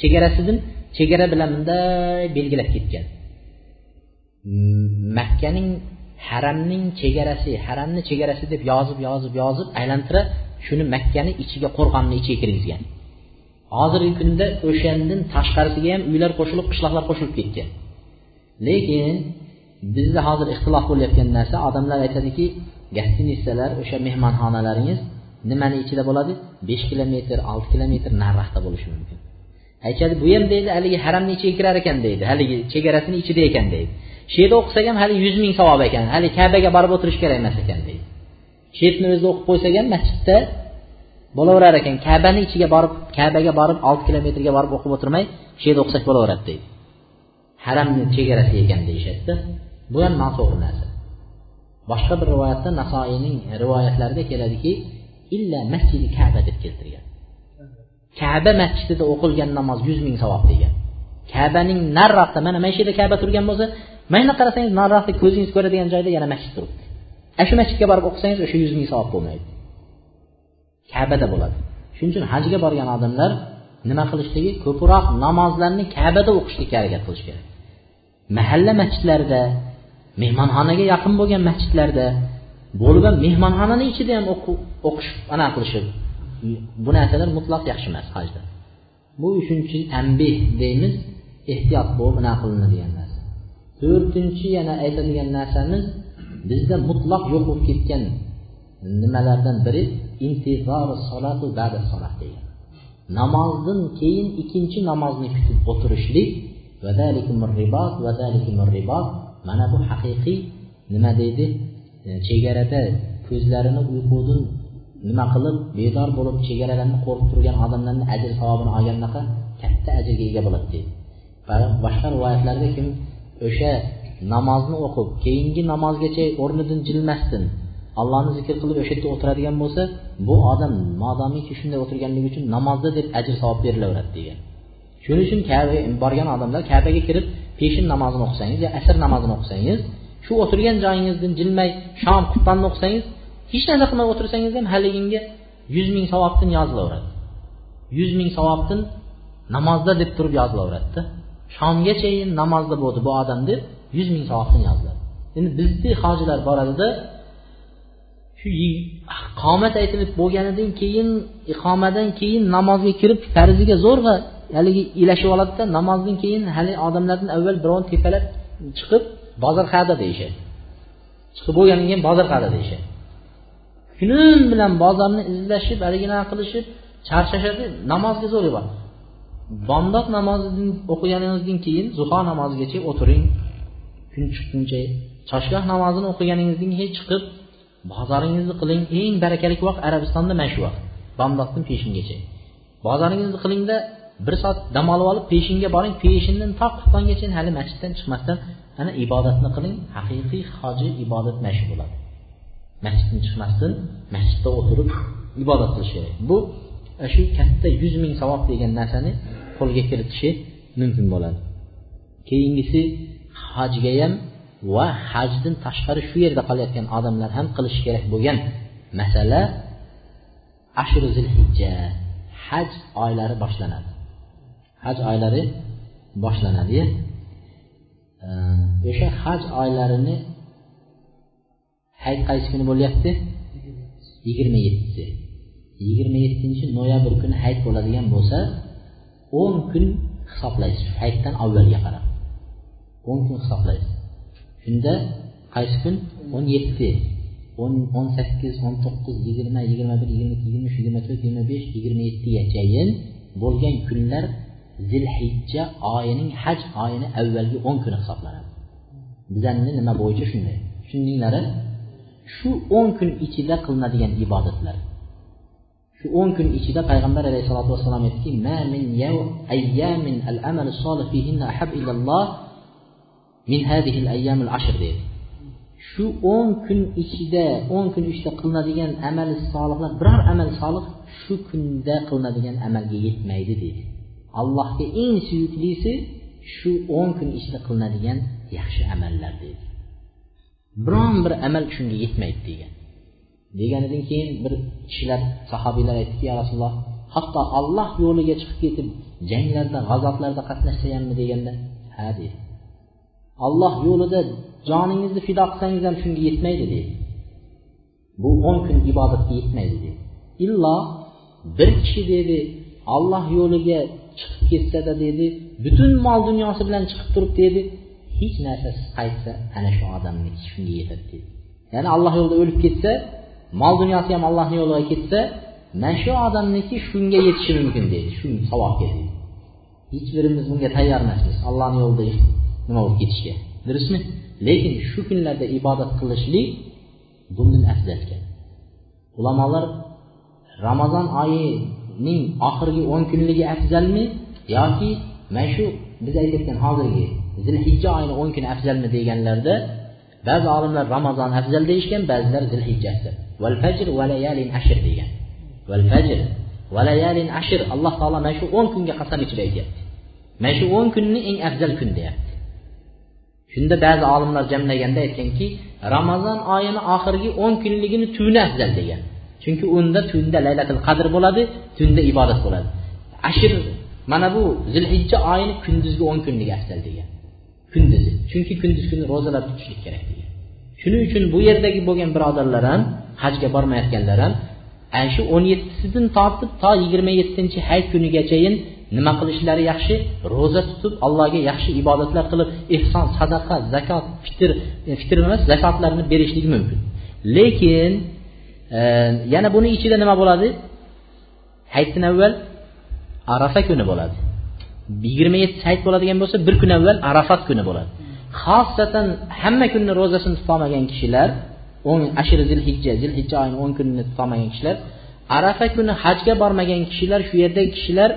A: chegarasidan chegara bilan bunday belgilab ketgan. Makkaning haramning chegarasi haramni chegarasi deb yozib yozib yozib aylantirib shuni makkani ichiga qo'rg'onni ichiga kirgizgan. Hozirgi kunda o'shandan tashqarisiga ham uylar qo'shilib qishloqlar qo'shilib ketgan. Lekin bizda hozir ixtilof bo'layotgan narsa odamlar aytadiki gostinitsalar o'sha mehmonxonalaringiz nimani ichida bo'ladi? Besh kilometr olti kilometr nariroqda bo'lishi mumkin. Aytishadi bu ham deydi haligi haramni ichiga kirar ekan deydi haligi chegarasini ichida ekan deydi. Shu yerda o'qisak ham hali yuz ming savob ekan hali kabaga borib o'tirish kerak emas ekan deydi. Shu yerni o'zida o'qib qo'ysak ham masjidda bo'laverar ekan. Kabani ichiga borib kabaga borib olti kilometrga borib o'qib o'tirmay shu yerda o'qisak bo'laveradi deydi haramni chegarasi ekan deyishadida bu ham noto'g'ri narsa. Boshqa bir rivoyatda nasoiyning rivoyatlarida keladiki illa masjidi kaba deb keltirgan. Kaba masjidida o'qilgan namoz yuz ming savob degan. Kabaning nariroqda mana mana shu yerda kaba turgan bo'lsa mana qarasangiz nariroqda ko'zingiz ko'radigan joyda yana masjid turibdi. Ana shu masjidga borib o'qisangiz o'sha yuz ming savob bo'lmaydi. Kabada bo'ladi. Shuning uchun hajga borgan odamlar nima qilishligi ko'proq namozlarni kabada o'qishlikka harakat qilish kerak. Mahalla masjidlarida mehmonxonaga yaqin bo'lgan masjidlarda bo'lib ham mehmonxonani ichida ham o'qish anaqa qilishib bu narsalar mutlaq yaxshi emas hajda. Bu uchinchi tanbeh deymiz ehtiyot bo'lib anaqa qilinadigan narsa. To'rtinchi yana aytadigan narsamiz bizda mutlaq yo'q bo'lib ketgan nimalardan biri intizor solatu ba'da solat degan. Namozdan keyin ikkinchi namozni kutib o'tirishlik mana bu haqiqiy nima deydi e, chegarada ko'zlarini uyqudan nima qilib bedor bo'lib chegaralarni qo'rqib turgan odamlarni ajr savobini olgandaqa katta ajrga ega bo'ladi deydi. Boshqa rivoyatlarda kim o'sha namozni o'qib keyingi namozgacha o'rnidan jilmasdan allohni zikr qilib o'sha yerda o'tiradigan bo'lsa bu odam modomiki shunday o'tirganligi uchun namozda deb ajr savob berilaveradi degan. Shuning uchun kabaga borgan odamlar kabaga kirib peshin namozini o'qisangiz yo asr namozini o'qisangiz shu o'tirgan joyingizdan jilmay shom xutbani o'qisangiz hech narsa qilmay o'tirsangiz ham haliginga yuz ming savobdan yozilaveradi. Yuz ming savobdan namozda deb turib yozilaveradida. Shomgachayin namozda bo'ldi bu odam deb yuz ming savobdan yoziladi. Endi bizni hojilar boradida shu qomat aytilib bo'lganidan keyin iqomadan keyin namozga kirib farziga zo'rg'a haligi ilashib oladida namozdan keyin hali odamlardan avval birovni tepalab chiqib bozor qayerda deyishadi. Chiqib bo'lgandan keyin bozor qayerda deyishadi. Kunim bilan bozorni izlashib haligina qilishib charchashadi namozga zo'r bor. Bomdod namozini o'qiganingizdan keyin zuho namozigacha o'tiring. Kun chiqquncha choshgoh namozini o'qiganingizdan keyin chiqib bozoringizni qiling eng barakali vaqt arabistonda mana shu vaqt. Bomdoddan peshingacha. Bozoringizni qilingda bir soat dam olib olib peshinga boring peshindan to quftongacha hali masjiddan chiqmasdan ana ibodatni qiling. Haqiqiy hoji ibodat mana shu bo'ladi. Masjiddan chiqmasdan masjidda o'tirib ibodat qilish kerak. Bu e, shu katta yuz ming savob degan narsani qo'lga kiritishi mumkin bo'ladi. Keyingisi hajgayam va hajdan tashqari shu yerda qolayotgan odamlar ham qilishi kerak bo'lgan masala ashru zilhijja haj oylari boshlanadi. Haj oylari boshlanadi o'sha haj oylarini hayit qaysi kuni bo'lyapti? Yigirma yettisi yigirma yettinchi noyabr kuni hayit bo'ladigan bo'lsa o'n kun hisoblaysiz. Hayitdan avvalga qarab. o'n kun hisoblaysiz. Shunda qaysi kun? o'n yetti. o'n o'n sakkiz o'n to'qqiz yigirma yigirma bir yigirma ikki yigirma uch yigirma to'rt yigirma besh yigirma yettigachayin bo'lgan kunlar zilhijja oyining haj oyini avvalgi o'n kuni hisoblanadi. Bizani nima bo'yicha shunday? Tushundinglar shu o'n kun ichida qilinadigan ibodatlar. Shu o'n kun ichida payg'ambar alayhissalotu vassalom aytdiki min ayyamin al hadihi al ashr deydi. Shu o'n kun ichida o'n kun ichida qilinadigan amali solihlar biror amal solih shu kunda qilinadigan amalga yetmaydi dedi allohga eng suyuklisi shu o'n kun ichida qilinadigan yaxshi amallar dedi biron bir amal shunga yetmaydi degan. Deganidan keyin bir kishilar sahobiylar aytdiki ya rasululloh hatto olloh yo'liga chiqib ketib janglarda g'azotlarda qatnashsa hammi deganda ha dedi. Alloh yo'lida joningizni fido qilsangiz ham shunga yetmaydi deydi. Bu o'n kun ibodatga yetmaydi deydi. Illo bir kishi dedi olloh yo'liga chiqib ketsada dedi butun mol dunyosi bilan chiqib turib dedi hech narsasiz qaytsa ana shu odamniki shunga yetadi dedi ya'ni alloh yo'lida o'lib ketsa mol dunyosi ham allohni yo'liga ketsa mana shu odamniki shunga yetishi mumkin deydi shu savobga deydi hech birimiz bunga tayyor emasmiz allohni yo'lida nima bo'lib ketishga. Durustmi lekin shu kunlarda ibodat qilishlik bundan afzal ekan. Ulamolar ramazon oyining oxirgi o'n kunligi afzalmi yoki mana shu biz aytayotgan hozirgi zilhijja oyini o'n kuni afzalmi deganlarda ba'zi olimlar ramazon afzal deyishgan ba'zilar zilhijja afzal val fajr va layalin ashr degan. Val fajr va layalin ashr alloh taolo mana shu o'n kunga qasam ichib aytyapti. Mana shu o'n kunni eng afzal kun deyapti. Shunda ba'zi olimlar jamlaganda aytganki ramazon oyini oxirgi o'n kunligini tuni afzal degan. Chunki unda tunda laylatil qadr bo'ladi tunda ibodat bo'ladi. Ashir mana bu zilhijja oyini kunduzgi o'n kunligi afzal degan. Kunduzi. Chunki kunduz kuni ro'zalar tutishlik kerak degan. Shuning uchun bu yerdagi bo'lgan birodarlar ham hajga bormayotganlar ham ana shu o'n yettisidan tortib to yigirma yettinchi hayit kunigachayin nima qilishlari yaxshi? Ro'za tutib allohga yaxshi ibodatlar qilib ehson sadaqa zakot fitr e, fitr emas zakotlarni berishligi mumkin. Lekin e, yana buni ichida nima bo'ladi? Hayitdan avval arafa kuni bo'ladi. Yigirma yetti hayit bo'ladigan bo'lsa bir kun avval arafat kuni bo'ladi. Xosatan hamma kunni ro'zasini tutolmagan kishilar o'n ashir zilhijja zilhijja oyini o'n kunini tutolmagan kishilar arafa kuni hajga bormagan kishilar shu yerdagi kishilar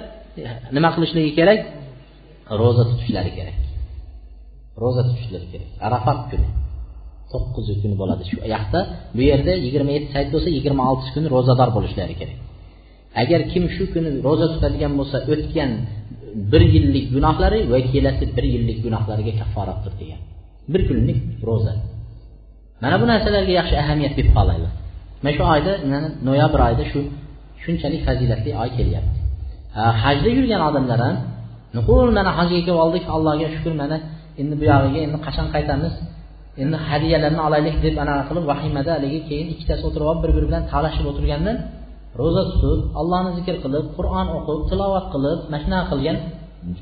A: nima qilishligi kerak? Ro'za tutishlari kerak. Ro'za tutishlari kerak. Arafat kuni. To'qqiz kuni bo'ladi shu yoqda bu yerda yigirma yetti sayt bo'lsa yigirma oltisi kuni ro'zador bo'lishlari kerak. Agar kim shu kuni ro'za tutadigan bo'lsa o'tgan bir yillik gunohlari va kelasi bir yillik gunohlariga kafforatdir degan bir kunlik ro'za. Mana bu narsalarga yaxshi ahamiyat berib qolaylik mana shu oyda noyabr oyida shu shunchalik fazilatli oy kelyapti. Hajda yurgan odamlar ham nuqul mana hajga kelib oldik allohga shukur mana endi bu yog'iga endi qachon qaytamiz? Endi hadyalarni olaylik deb anaqa qilib vahimada haligi keyin ikkitasi o'tirib olib bir biri bilan talashib o'tirgandan ro'za tutib allohni zikr qilib qur'on o'qib tilovat qilib mana shunaqa qilgan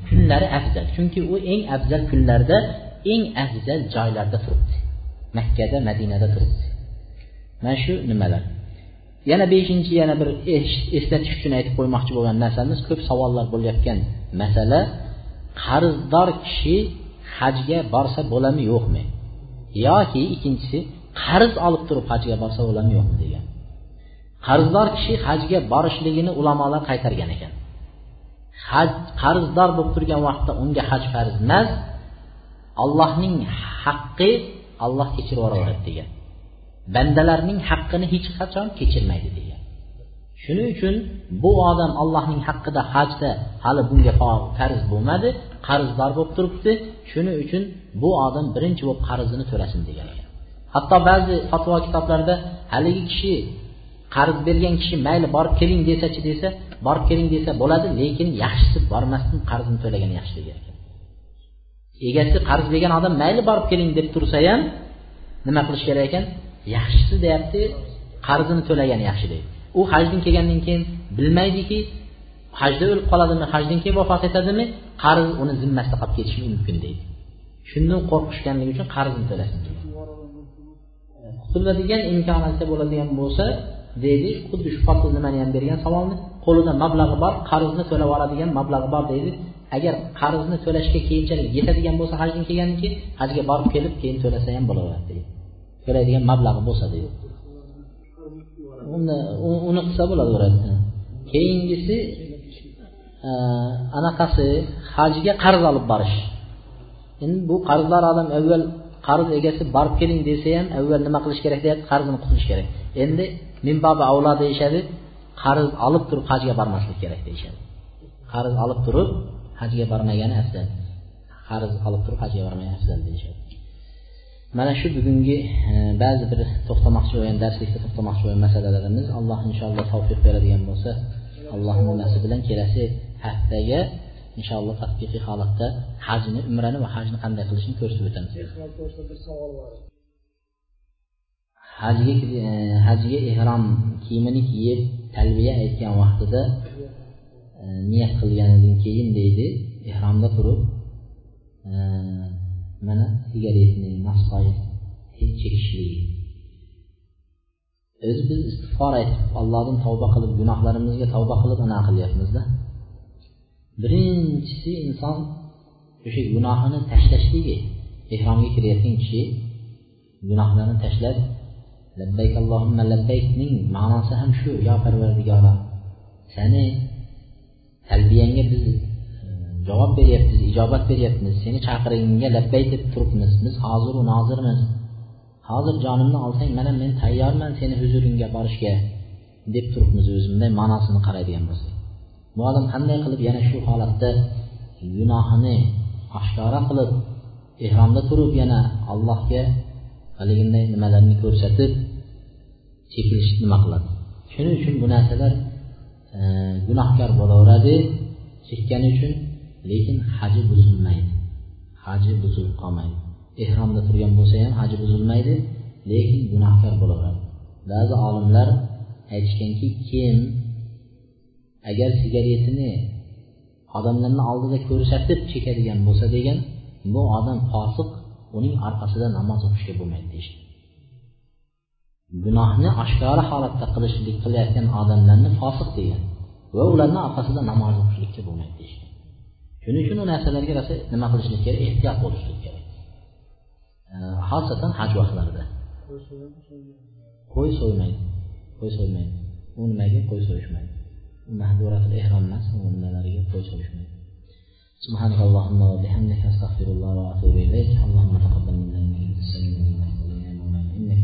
A: kunlari afzal. Chunki u eng afzal kunlarda eng afzal joylarda turibdi. Makkada madinada turibdi. Mana shu nimalar? Yana beshinchi yana bir eslatish uchun aytib qo'ymoqchi bo'lgan narsamiz ko'p savollar bo'layotgan masala qarzdor kishi hajga borsa bo'ladimi yo'qmi? Yoki ikkinchisi qarz olib turib hajga borsa bo'ladimi yo'qmi degan. Qarzdor kishi hajga borishligini ulamolar qaytargan ekan. Haj qarzdor bo'lib turgan vaqtda unga haj farz emas allohning haqqi alloh kechirib yuboradi degan. Bandalarning haqqini hech qachon kechirmaydi degan. Shuning uchun bu odam allohning haqqida hajda hali bunga qarz bo'lmadi qarzdor bo'lib turibdi. Shuning uchun bu odam birinchi bo'lib qarzini to'lasin degan ekan. Hatto ba'zi fatvo kitoblarida haligi kishi qarz bergan kishi mayli borib keling desachi desa borib keling desa bo'ladi lekin yaxshisi bormasdan qarzini to'lagan yaxshi degan ekan. Egasi qarz bergan odam mayli borib keling deb tursa ham nima qilish kerak ekan? Yaxshisi deyapti qarzini to'lagan yaxshi deydi. U hajdan kelgandan keyin bilmaydiki hajda o'lib qoladimi hajdan keyin vafot etadimi qarz uni zimmasida qolib ketishi mumkin deydi. Shundan qo'rqishganligi uchun qarzini to'lasin qutuladigan imkoniyati bo'ladigan bo'lsa deydi xuddi shu fotda nimani ham bergan savolni qo'lida mablag'i bor qarzni to'lab oladigan mablag'i bor deydi. Agar qarzni to'lashga keyinchalik yetadigan bo'lsa hajdan kelgandan keyin hajga borib kelib keyin to'lasa ham bo'laveradi deydi. Beradigan mablag'i bo'lsa deydi. Uni uni qilsa bo'laveradi keyingisi e, anaqasi hajga qarz olib borish endi bu qarzlar odam avval qarz egasi borib keling desa ham avval nima qilish kerak deyapti qarzini qutilish kerak. Endi minbabi avlo deyishadi qarz olib turib hajga bormaslik kerak deyishadi. Qarz olib turib hajga bormagani afzal. Qarz olib turib hajga bormagan afzal deyishadi. Mənə ki, bugünkü e, bəzi bir toxtamaqçı olan, dərslikdə toxtamaqçı olan məsələlərimiz Allah inşallah tavfiq verə deyən olsa, Allahın nəsib edən gələsi həftəyə inşallah tətbiqi halatda hacını, ümrəni və hacını qanday qilishini ko'rsatib o'tamiz. Hajga e, hajga ehrom kiyimini kiyib talbiya aytgan vaqtida e, niyat qilganidan keyin deydi ehromda turib mana sigaretni nosqoy chekishlik o'zi biz istig'for aytib allohdan tavba qilib gunohlarimizga tavba qilib anaqa qilyapmizda. Birinchisi inson o'sha gunohini tashlashligi ehromga kirayotgan kishi gunohlarni tashlab labbayk allohimma labbaykning ma'nosi ham shu yo parvardigora. Sani talbiyangga biz javob beryapmiz ijobat beryapmiz seni chaqiringga labbay deb turibmiz biz hoziru nozirmiz. Hozir jonimni olsang mana men tayyorman seni huzuringga borishga deb turibmiz o'zi bunday ma'nosini qaraydigan bo'lsak. Bu odam qanday qilib yana shu holatda gunohini oshkora qilib ehromda turib yana allohga haliginday nimalarni ko'rsatib chekilish nima qiladi? Shuning uchun bu narsalar e, gunohkor bo'laveradi chekkani uchun lekin haji buzilmaydi. Haji buzilib qolmaydi. Ehromda turgan bo'lsa ham haji buzilmaydi lekin gunohkor bo'laveradi. Ba'zi olimlar aytishganki kim agar sigaretini odamlarni oldida ko'rsatib chekadigan bo'lsa degan bu odam fosiq uning orqasida namoz o'qishga bo'lmaydi deyishgan gunohni oshkora holatda qilishlik qilayotgan odamlarni fosiq degan va ularni orqasida namoz o'qishlikka bo'lmaydi deyishgan shuning uchun u narsalarga rosa nima qilishlik kerak? Ehtiyot bo'lishlik kerak. Xosatan haj vaqtlarida. Qo'y so'ymaydi qo'y so'ymaydi u nimaga qo'y so'yishmaydi mahdurat ehrom emas u nimalariga qo'y so'yishmaydi سبحانك اللهم وبحمدك استغفر الله واتوب اليك اللهم تقبل منا انك انت السميع العليم انك